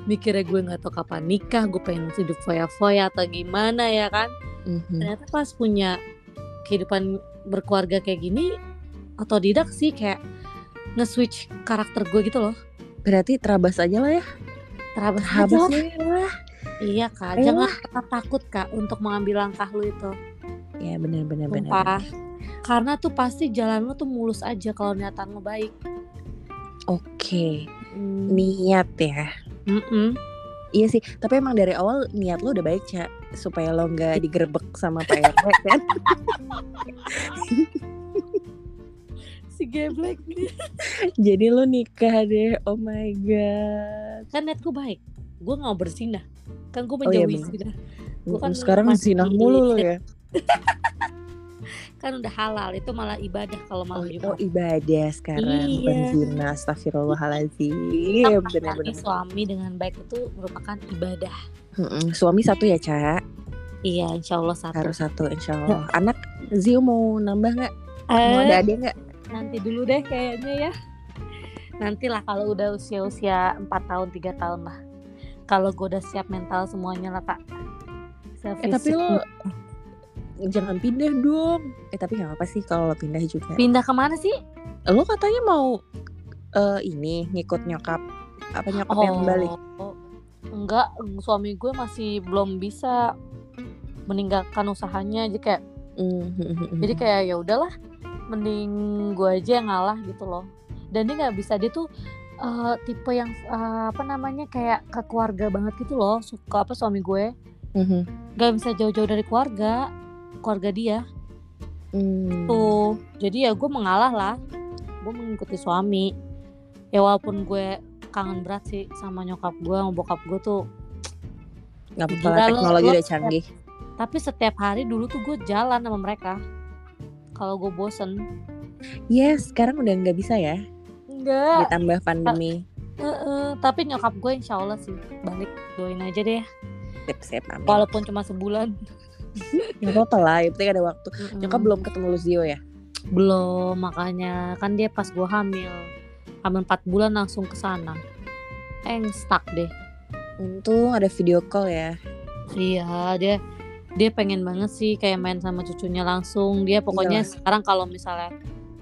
mikirnya gue nggak tahu kapan nikah gue pengen hidup foya-foya atau gimana ya kan mm-hmm. ternyata pas punya kehidupan berkeluarga kayak gini atau tidak sih kayak nge-switch karakter gue gitu loh Berarti terabas aja lah ya. Terabas, terabas aja lah. Iya kak, Ayo. jangan pernah takut kak untuk mengambil langkah lu itu. Ya benar-benar benar. Karena tuh pasti jalan lu tuh mulus aja kalau niatan lu baik. Oke, hmm. niat ya. Mm -mm. Iya sih, tapi emang dari awal niat lo udah baik cak supaya lo nggak digerebek sama Pak RT kan. si geblek jadi lu nikah deh oh my god kan netku baik gue nggak mau bersinah. Kan gue menjauhi oh, iya, gue kan sekarang zinah mulu lo ya. Kan udah halal itu malah ibadah kalau mau oh, oh ibadah sekarang iya. bukan zina astagfirullahaladzim. Benar-benar suami dengan baik itu merupakan ibadah. Mm-mm. suami satu ya cak iya insya Allah satu. Harus satu insya Allah. Anak Zio mau nambah nggak? Eh, mau ada adik nggak? nanti dulu deh kayaknya ya. Nantilah kalau udah usia-usia 4 tahun tiga tahun lah kalau gue udah siap mental semuanya lah kak. Eh, tapi lo jangan pindah dong. Eh tapi nggak apa sih kalau lo pindah juga. Pindah ke mana sih? Lo katanya mau uh, ini ngikut nyokap apa nyokap oh, yang balik enggak. Suami gue masih belum bisa meninggalkan usahanya aja kayak mm -hmm. jadi kayak ya udahlah mending gue aja yang ngalah gitu loh. Dan dia nggak bisa dia tuh uh, tipe yang uh, apa namanya kayak ke keluarga banget gitu loh suka apa suami gue. Mm-hmm. gak bisa jauh-jauh dari keluarga keluarga dia. Mm. tuh jadi ya gue mengalah lah gue mengikuti suami. Ya walaupun gue kangen berat sih sama nyokap gue sama bokap gue tuh. Nggak apa-apa teknologi udah canggih. tapi setiap hari dulu tuh gue jalan sama mereka. Kalau gue bosen. Yes sekarang udah nggak bisa ya Enggak. ditambah pandemi Heeh, tapi nyokap gue insya Allah sih balik doain aja deh Sip, sip, amin. walaupun cuma sebulan Gak apa-apa lah, yang penting ada waktu. Nyokap Mm-mm. belum ketemu Luzio ya? belum makanya kan dia pas gue hamil hamil 4 bulan langsung ke sana eng stuck deh Untung ada video call ya. iya dia dia pengen banget sih kayak main sama cucunya langsung dia pokoknya Iyalah. sekarang kalau misalnya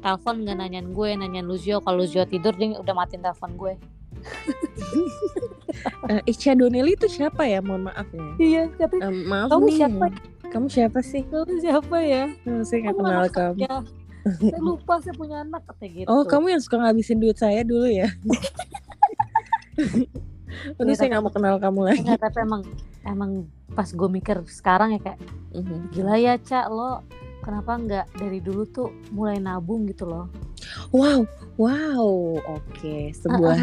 telepon nggak nanyain gue nanyain Luzio kalau Luzio tidur dia udah matiin telepon gue Eh, Ica Donnelly itu siapa ya? Mohon maaf ya. iya tapi Eh, maaf Kamu nih. siapa? Kamu siapa sih? Kamu siapa ya Oh, saya nggak kenal kamu. saya. saya lupa saya punya anak katanya gitu Oh, kamu yang suka ngabisin duit saya dulu ya? Udah Iya, saya nggak mau kenal kamu lagi. Enggak, tapi emang emang pas gue mikir sekarang ya kayak Mhm. gila ya cak lo kenapa nggak dari dulu tuh mulai nabung gitu loh? Wow, wow, oke, sebuah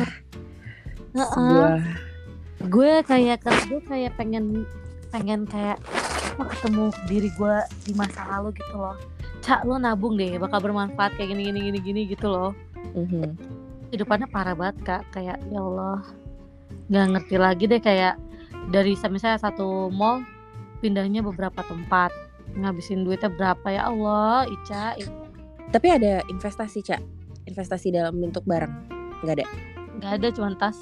Heeh. sebuah gue kayak gue kayak pengen pengen kayak apa ketemu diri gue di masa lalu gitu loh. Cak lo nabung deh bakal bermanfaat kayak gini gini gini gini gitu loh. Mhm. kehidupannya parah banget kak. Kayak ya Allah nggak ngerti lagi deh kayak dari misalnya satu mall pindahnya beberapa tempat ngabisin duitnya berapa ya Allah Ica Tapi ada investasi, Cak. Investasi dalam bentuk barang. Nggak ada. nggak ada cuman tas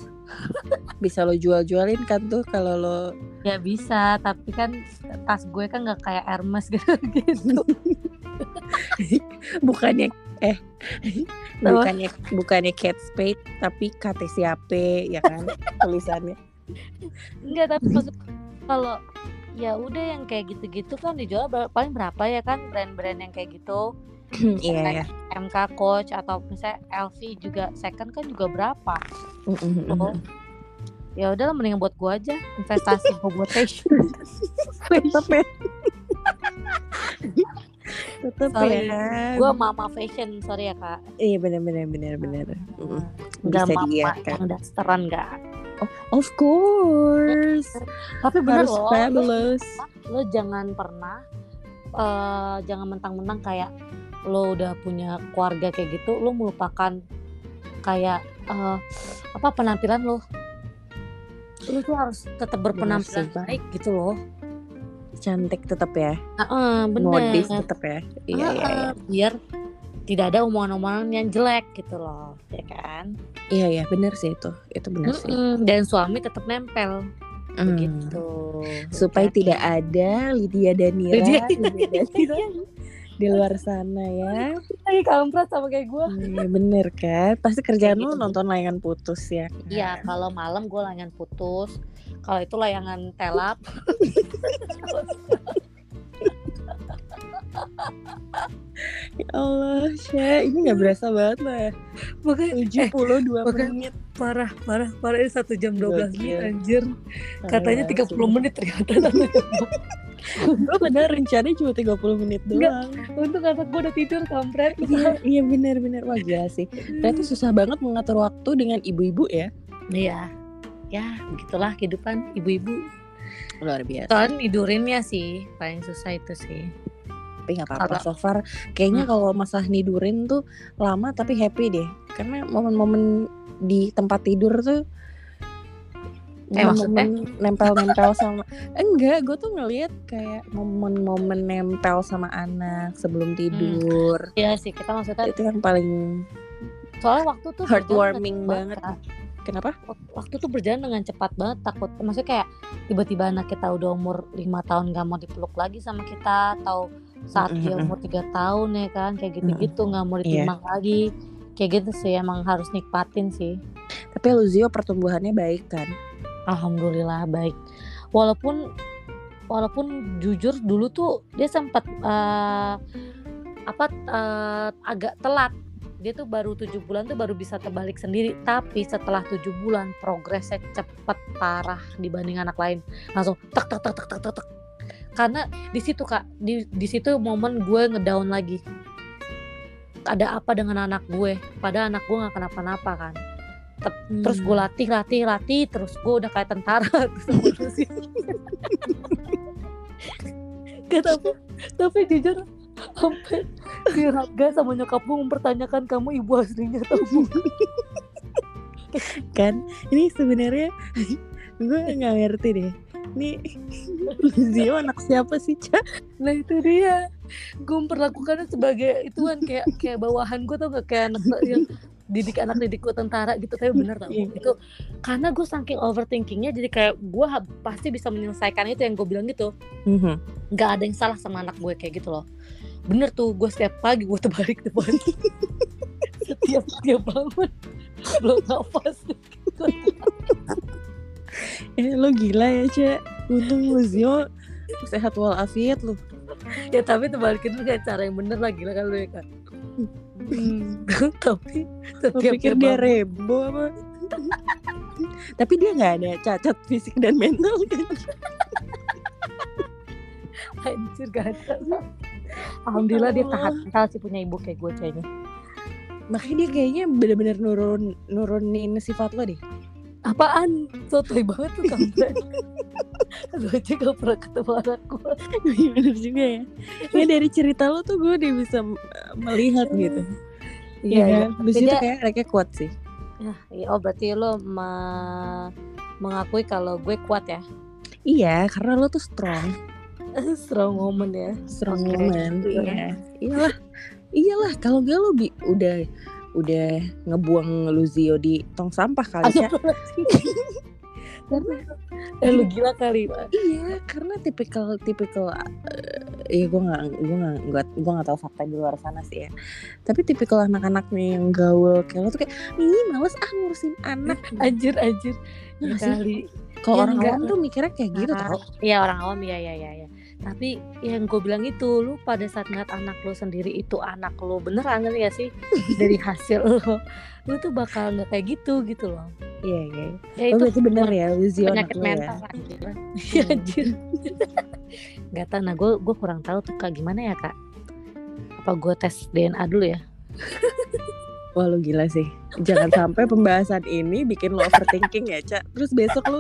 Bisa lo jual-jualin kan tuh kalau lo ya bisa tapi kan tas gue kan nggak kayak Hermes gitu gitu bukannya eh bukannya bukannya Kate Spade tapi KTCAP ya kan tulisannya. Enggak tapi maksud kalau ya udah yang kayak gitu-gitu kan dijual ber- paling berapa ya kan brand-brand yang kayak gitu Iya ya. MK Coach atau misalnya LV juga second kan juga berapa Mhm, Oh. mhm. ya udah mendingan buat gue aja investasi gue buat fashion Tetep ya. Tetep Sorry, ya. gue mama fashion sorry ya kak Iya benar benar benar benar. Mhm. nggak mama yang dasteran nggak Of course. tapi bener Harus loh fabulous. lo jangan pernah eh jangan mentang-mentang kayak lo udah punya keluarga kayak gitu lo melupakan kayak eh apa penampilan lo lo tuh harus tetap berpenampilan baik gitu loh Cantik tetap ya. Heeh, bener Modis tetap ya. Iya iya iya. Heeh, biar tidak ada omongan-omongan yang jelek gitu loh ya kan Iya iya benar sih itu. Itu benar sih. Mm-mm, dan suami tetap nempel Hmm. begitu Supaya Ya. tidak ada Lydia Danira, Lydia- Lydia Danira di luar sana ya. Kayak kampret sama kayak gue Iya bener kan. Pasti kerjaan lu gitu. nonton layangan putus ya. kan? Iya, kalau malam gue layangan putus. Kalau itu layangan telap. Ya Allah, Syah, ini nggak berasa banget loh ya. Makanya 72 Oke. menit. parah, parah, parah ini satu jam 12 menit Gokil. anjir. Katanya Parah 30 sih. menit ternyata. Gue bener rencananya cuma 30 menit Enggak. doang. Untung anak gue udah tidur kampret. Iya, iya bener-bener wah gila sih. Ternyata susah banget mengatur waktu dengan ibu-ibu ya. Iya. Ya, begitulah kehidupan ibu-ibu. Luar biasa. Soalnya tidurinnya sih paling susah itu sih. Tapi nggak apa-apa so far. Kayaknya kalau masalah nidurin tuh lama tapi happy deh. Karena momen-momen di tempat tidur tuh Eh, momen nempel-nempel sama enggak gue tuh ngelihat kayak momen-momen nempel sama anak sebelum tidur Iya sih, kita maksudnya itu yang paling soalnya waktu tuh Heartwarming banget. cepat, kenapa. Waktu tuh berjalan dengan cepat banget takut. Maksudnya kayak tiba-tiba anak kita udah umur lima tahun gak mau dipeluk lagi sama kita atau saat dia umur tiga tahun ya kan kayak gitu-gitu nggak mau Iya. ditimbang lagi kayak gitu sih emang harus nikmatin sih. tapi Luzio pertumbuhannya baik kan Alhamdulillah baik. Walaupun walaupun jujur dulu tuh dia sempat eh, apa eh, agak telat. Dia tuh baru tujuh bulan tuh baru bisa terbalik sendiri. Tapi setelah tujuh bulan progresnya cepet parah dibanding anak lain. Langsung tek tek tek tek tek tek. Karena di situ kak, di di situ momen gue ngedown lagi. Ada apa dengan anak gue? Padahal anak gue nggak kenapa-napa kan terus gue latih latih latih terus gue udah kayak tentara terus. Gak tapi tapi jujur sampai si Raga sama nyokap gue mempertanyakan kamu ibu aslinya atau bukan kan ini sebenarnya gue nggak ngerti deh ini Luzio anak siapa sih Cak? Nah itu dia Gue memperlakukannya sebagai itu kan kayak kayak bawahan gue tau gak kayak anak yang didik anak didik gue tentara gitu tapi bener tau Iya. itu karena gue saking overthinkingnya jadi kayak gue pasti bisa menyelesaikan itu yang gue bilang gitu Mhm. nggak ada yang salah sama anak gue kayak gitu loh bener tuh gue setiap pagi gue terbalik terbalik setiap setiap bangun belum nafas gitu. Eh lo gila ya Cak Untung Luzio sehat walafiat lu. Ya tapi terbalikin kayak cara yang bener lah gila kan lu ya kan Hmm, tapi Lo setiap pikir dia bangun rebo apa? Tapi dia nggak ada cacat fisik dan mental kan? anjir gak ada alhamdulillah dia tahan mental sih punya ibu kayak gue kayaknya Makanya dia kayaknya bener-bener nurun nurunin sifat lo deh. Apaan sotoy banget tuh kamu lu aja gak pernah ketemu anak gue Iya bener juga ya. Ya dari cerita lo tuh gue udah bisa m- melihat gitu. Iya kan? Lucy Beda- tuh kayak anaknya kuat sih. Ya, iya, oh berarti lo me- mengakui kalau gue kuat ya. Iya, karena lo tuh strong. Strong woman ya. Strong woman. Iya. Iyalah. Iyalah, kalau gak lo bi udah udah ngebuang Luzio di tong sampah kali ya. Karena Eh lu gila kali, Pak. iya, karena tipikal tipikal eh, ya gue nggak gue nggak gue gue nggak tahu fakta di luar sana sih ya. Tapi tipikal anak-anaknya yang gaul kayak lo tuh kayak, ih males ah ngurusin anak. Anjir, anjir. Iya sih? Kali. Kalau Ya, orang enggak. awam tuh mikirnya kayak gitu Ah, tau. Iya orang awam ya ya ya ya. Tapi yang gue bilang itu lu pada saat ngeliat anak lo sendiri itu anak lo beneran ngerti gak sih dari hasil lo, lu tuh bakal nggak kayak gitu gitu loh. Iya iya. Ya Oh berarti bener ya penyakit lo ya. mental anjir. Iya anjir. Gak tau, nah gue gue kurang tahu tuh kak gimana ya kak. Apa gue tes DNA dulu ya? Wah lu gila sih. Jangan sampai pembahasan ini bikin lo overthinking ya, Cak. Terus besok lu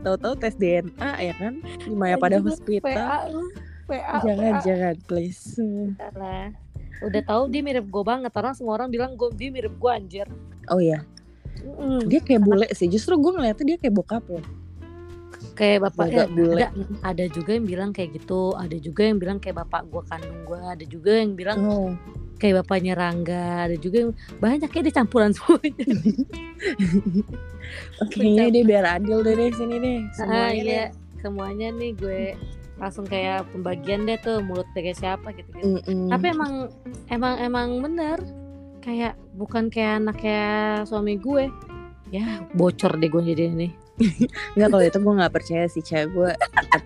tahu-tahu tes DNA ya kan? Di Maya pada hospital. PA lu, PA. Jangan, PA. jangan please. Alah. Udah tahu dia mirip gue banget. Orang semua orang bilang gue dia mirip gue anjir. Oh iya, Mm. dia kayak bule sih. Justru gue ngeliatnya dia kayak bokap lo. Kayak bapak eh, bule. ada ada juga yang bilang kayak gitu. Ada juga yang bilang kayak bapak gue kandung gue. Ada juga yang bilang Oh. Kayak bapaknya Rangga. Ada juga yang banyak dia campuran semuanya. Oke, ini deh biar adil deh deh sini deh. ah Semuanya iya deh. semuanya nih gue langsung kayak pembagian deh tuh mulut kayak siapa gitu gitu. Tapi emang emang emang bener kayak bukan kayak anak kayak suami gue. Ya bocor deh gue jadi ini. Enggak kalau itu gue nggak percaya sih, Cak. Gue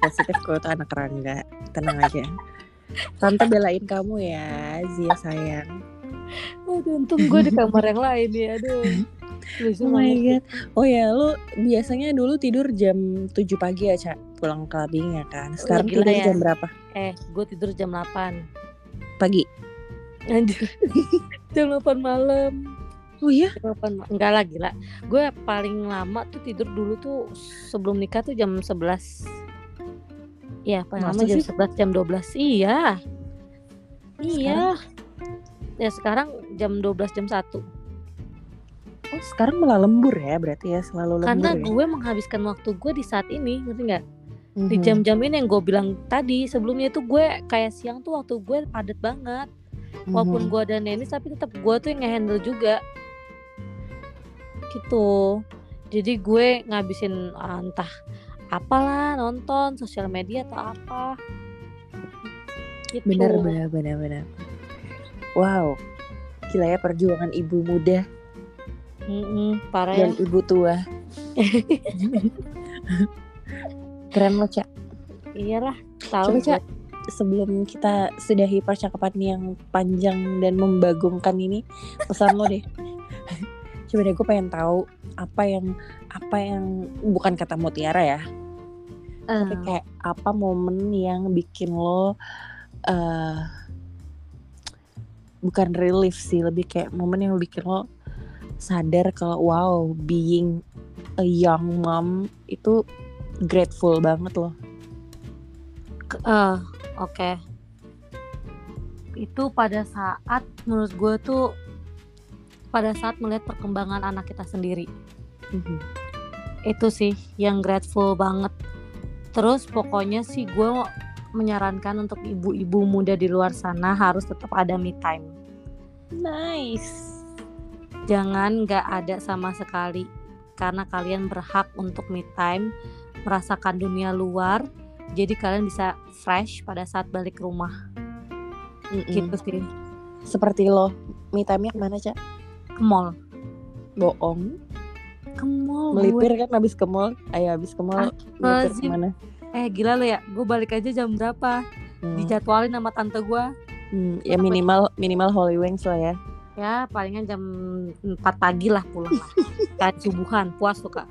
positif kalau itu anak Rangga. Tenang aja. Tante belain kamu ya, Zia sayang. Aduh, untung gue di kamar yang lain ya. Aduh. Lucu Oh my god. Oh ya, lu biasanya dulu tidur jam 7 pagi ya, Cak? Pulang ke labing ya kan. Sekarang gila tidur ya. jam berapa? Eh, gue tidur jam 8 Pagi. Anjir. jam 8 malam. Oh iya? Jam 8 ma- Enggak lah gila. Gue paling lama tuh tidur dulu tuh sebelum nikah tuh jam 11. Iya, paling Masa lama jam? 11 jam 12. Iya. Iya. Ya sekarang jam 12 jam 1. Oh, sekarang malah lembur ya berarti ya, selalu lembur Karena ya. gue menghabiskan waktu gue di saat ini, ngerti nggak? Di Mhm. jam-jam ini yang gue bilang tadi, sebelumnya itu gue kayak siang tuh waktu gue padat banget. Walaupun Mhm. gue ada Nenis tapi tetap gue tuh yang nge-handle juga. Gitu. Jadi gue ngabisin ah, entah apalah nonton sosial media atau apa. Gitu. Bener, bener, bener, bener. Wow. Gila ya perjuangan ibu muda Mm-mm, parah ya. dan ibu tua. Keren lo, Cak. Iyalah, tahu. Cak. Sebelum kita sudahi percakapan yang panjang dan membagongkan ini, pesan lo deh. Coba deh gue pengen tahu apa yang apa yang bukan kata mutiara ya, tapi Eh, kayak apa momen yang bikin lo eh bukan relief sih, lebih kayak momen yang bikin lo sadar kalau wow, being a young mom itu grateful banget loh. eh, oke. Itu pada saat menurut gue tuh pada saat melihat perkembangan anak kita sendiri. Mhm. itu sih yang grateful banget terus pokoknya sih gue menyarankan untuk ibu-ibu muda di luar sana harus tetap ada me time Nice. jangan nggak ada sama sekali karena kalian berhak untuk me time merasakan dunia luar jadi kalian bisa fresh pada saat balik ke rumah Mm-mm. gitu sih Seperti lo, me time-nya ke mana, Cak? ke mall Bohong. Ke mall gue. Melipir kan habis ke mall. Ayo habis ke mall, melipir Astagfirullahaladzim. ke mana? eh gila lo ya gue balik aja jam berapa Hmm. dijadwalin sama tante gue Hmm, ya minimal minimal Holy Wings lah ya. ya palingan jam 4 pagi lah pulang lah kan subuhan puas tuh kak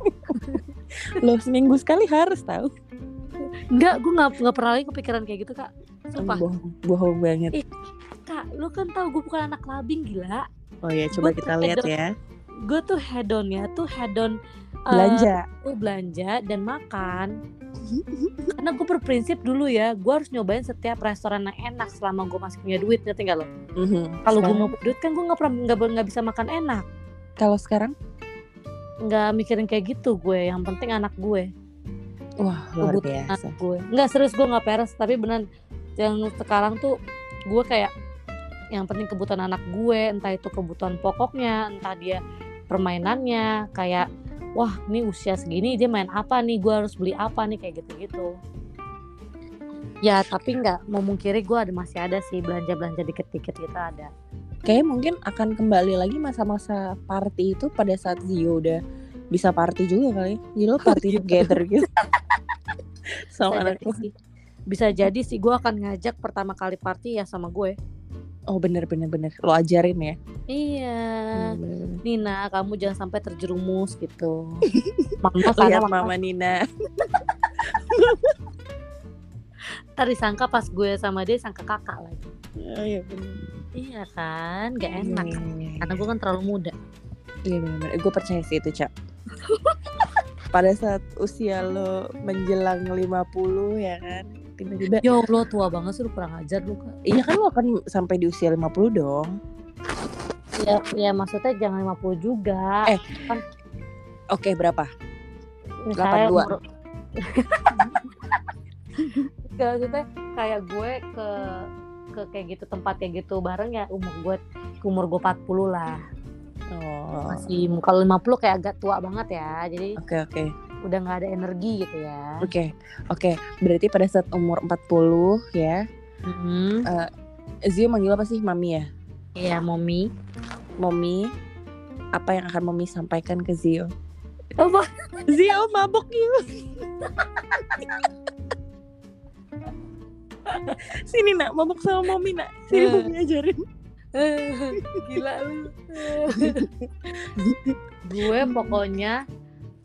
Lo seminggu sekali harus tahu. enggak gue nggak nggak pernah lagi kepikiran kayak gitu kak sumpah Bohong, bohong banget. Ih. kak lu kan tahu gue bukan anak labing gila Oh ya, coba Gua kita lihat ya. Gue tuh hedonnya tuh hedon eh, Belanja. gue belanja dan makan karena gue berprinsip dulu ya gue harus nyobain setiap restoran yang enak selama gue masih punya duit ngerti nggak lo Mhm. kalau gue mau duit kan gue nggak pernah nggak nggak bisa makan enak kalau sekarang, nggak mikirin kayak gitu gue yang penting anak gue wah luar kebutuhan biasa. anak gue nggak serius gue nggak peres tapi benar yang sekarang tuh gue kayak yang penting kebutuhan anak gue entah itu kebutuhan pokoknya entah dia permainannya kayak wah ini usia segini dia main apa nih? Gue harus beli apa nih? Kayak gitu gitu ya tapi nggak memungkiri gue ada masih ada sih belanja belanja dikit dikit gitu ada. Kayaknya mungkin akan kembali lagi masa-masa party itu pada saat Zio udah bisa party juga kali. Jadi lo party iya. together gitu. Sama anak bisa jadi sih gue akan ngajak pertama kali party ya sama gue Oh bener bener bener. Lo ajarin ya. iya Hmm, bener, bener. Nina kamu jangan sampai terjerumus gitu mama karena Lihat mama Mama Nina. tadi sangka pas gue sama dia sangka kakak lagi Oh iya bener. iya kan gak enak Iya, iya, iya. karena gue kan terlalu muda Iya benar-benar. Gue percaya sih itu, Cak. Pada saat usia lo menjelang 50 ya kan. Tiba-tiba ya Allah tua banget sih lu kurang ajar lu kak Iya kan lo akan sampai di usia 50 dong. ya, ya maksudnya jangan 50 juga Eh, Oke, berapa? misalnya 82. umur Gak, maksudnya kayak gue ke ke kayak gitu tempat kayak gitu bareng ya umur gue umur gue 40 lah Oh. masih kalau 50 kayak agak tua banget ya jadi Oke, oke. Udah nggak ada energi gitu ya Oke. Oke, berarti pada saat umur 40 ya. Mhm. Zio manggil apa sih Mami ya? Iya, mommy. Mommy. Apa yang akan Mommy sampaikan ke Zio? Apa? Zio mabok yuk. Sini nak, mabok sama Mommy nak. Sini Eh. Mommy ajarin. Gila lu. gue pokoknya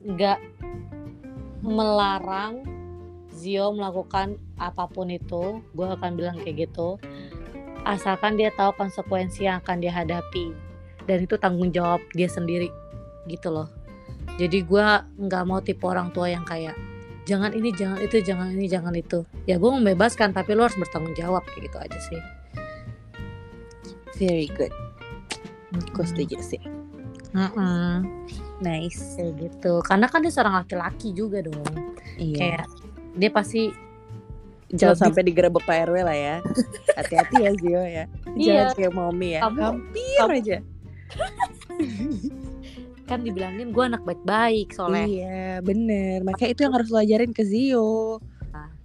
nggak melarang Zio melakukan apa pun itu. Gue akan bilang kayak gitu. Asalkan dia tahu konsekuensi yang akan dia hadapi. Dan itu tanggung jawab dia sendiri. Gitu loh. Jadi gue nggak mau tipe orang tua yang kayak jangan ini, jangan itu, jangan ini, jangan itu. Ya gue membebaskan, tapi lo harus bertanggung jawab kayak gitu aja sih. Very good. Gue setuju sih. Mm-mm. Nice. kayak gitu karena kan dia seorang laki-laki juga dong Iya. kayak dia pasti Jangan lebih- sampai digerebek Pak RW lah ya. Hati-hati ya Zio ya. Iya. Jangan kayak Mommy ya. Kamu- Hampir kamu- aja. kan dibilangin gue anak baik-baik soalnya Iya, bener. Makanya itu yang harus lo ajarin ke Zio.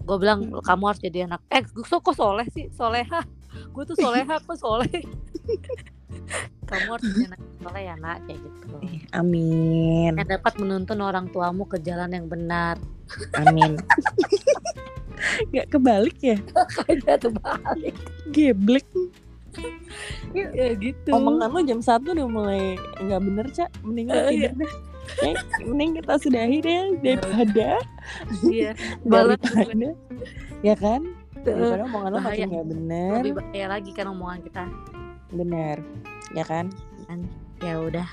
gue bilang kamu harus jadi anak eh gue kok soleh sih soleha gue tuh soleha kok soleh kamu harus jadi anak soleh ya nak? Kayak gitu. Eh, Amin. yang dapat menuntun orang tuamu ke jalan yang benar. Amin. Gak kebalik ya? kayaknya tuh balik Geblek. ya gitu. Omongan lo jam 1 udah mulai nggak bener, Cak. Mending lo Eh, tidur deh. Eh, mending kita sudahi deh daripada iya. Daripada ya kan? Daripada omongan lo makin nggak bener. Lebih bahaya lagi kan omongan kita. Bener ya kan ya udah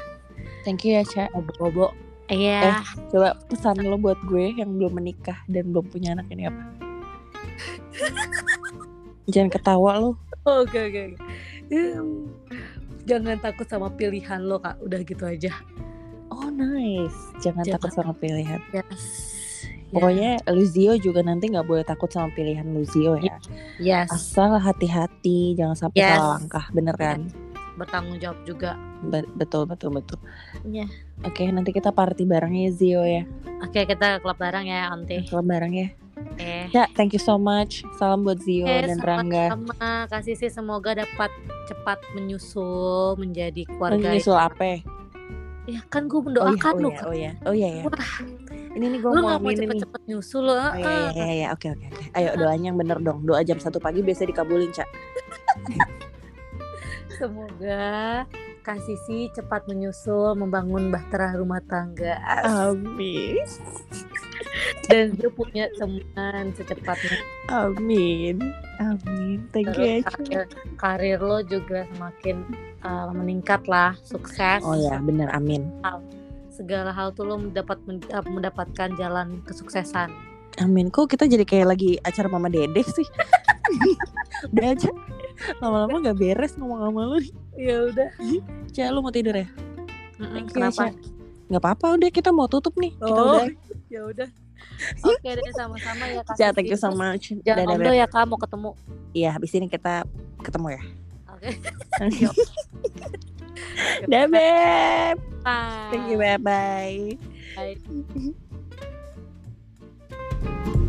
thank you ya Cak bobo iya coba pesan lo buat gue yang belum menikah dan belum punya anak ini apa jangan ketawa lo Oke oke. oke. Em, Jangan takut sama pilihan lo kak. Udah gitu aja. oh nice. Jangan Jangan. takut sama pilihan. Yes. Pokoknya Luzio juga nanti nggak boleh takut sama pilihan Luzio ya. yes. Asal hati-hati, jangan sampai Yes. salah langkah, bener kan? Bertanggung jawab juga. Be- betul betul betul. Iya. Oke, nanti kita party bareng ya Zio ya. Oke, kita klub bareng ya, Ante. Kalau bareng ya. Oke. Ya, thank you so much. Salam buat Zio Oke, dan Rangga. sama kasih sih semoga dapat cepat menyusul menjadi keluarga. Menyusul apa? Ya kan gue Oh iya, mendoakan oh lu. iya, oh iya, oh iya ya. Wah. Ini nih gue mau mau cepet-cepet nyusul lo? Oh, iya, iya, iya, iya, oke, oke, oke. Ayo doanya yang bener dong. Doa jam satu pagi biasa dikabulin, Cak. Semoga kasih sih cepat menyusul membangun bahtera rumah tangga Amin. dan dia punya teman secepatnya. Amin. Amin. Thank you. Terus Cak. karir, karir lo juga semakin uh, meningkat lah, sukses. Oh ya, bener. Amin. Segala hal tuh lo mendapat men- mendapatkan jalan kesuksesan. Amin. Kok kita jadi kayak lagi acara Mama Dede sih? Udah aja. Lama-lama gak beres ngomong sama lu. Ya udah. Cak, lu mau tidur ya? Thank you, Kenapa? Cak. Gak apa-apa udah kita mau tutup nih. Kita Oh. udah. Ya udah. Oke deh sama-sama ya Kak. Cak, thank you so much. Jangan Beb. ya Kak mau ketemu. Iya, habis ini kita ketemu ya. Oke. Dah, Beb. Bye. Thank you, Beb. Bye. Bye.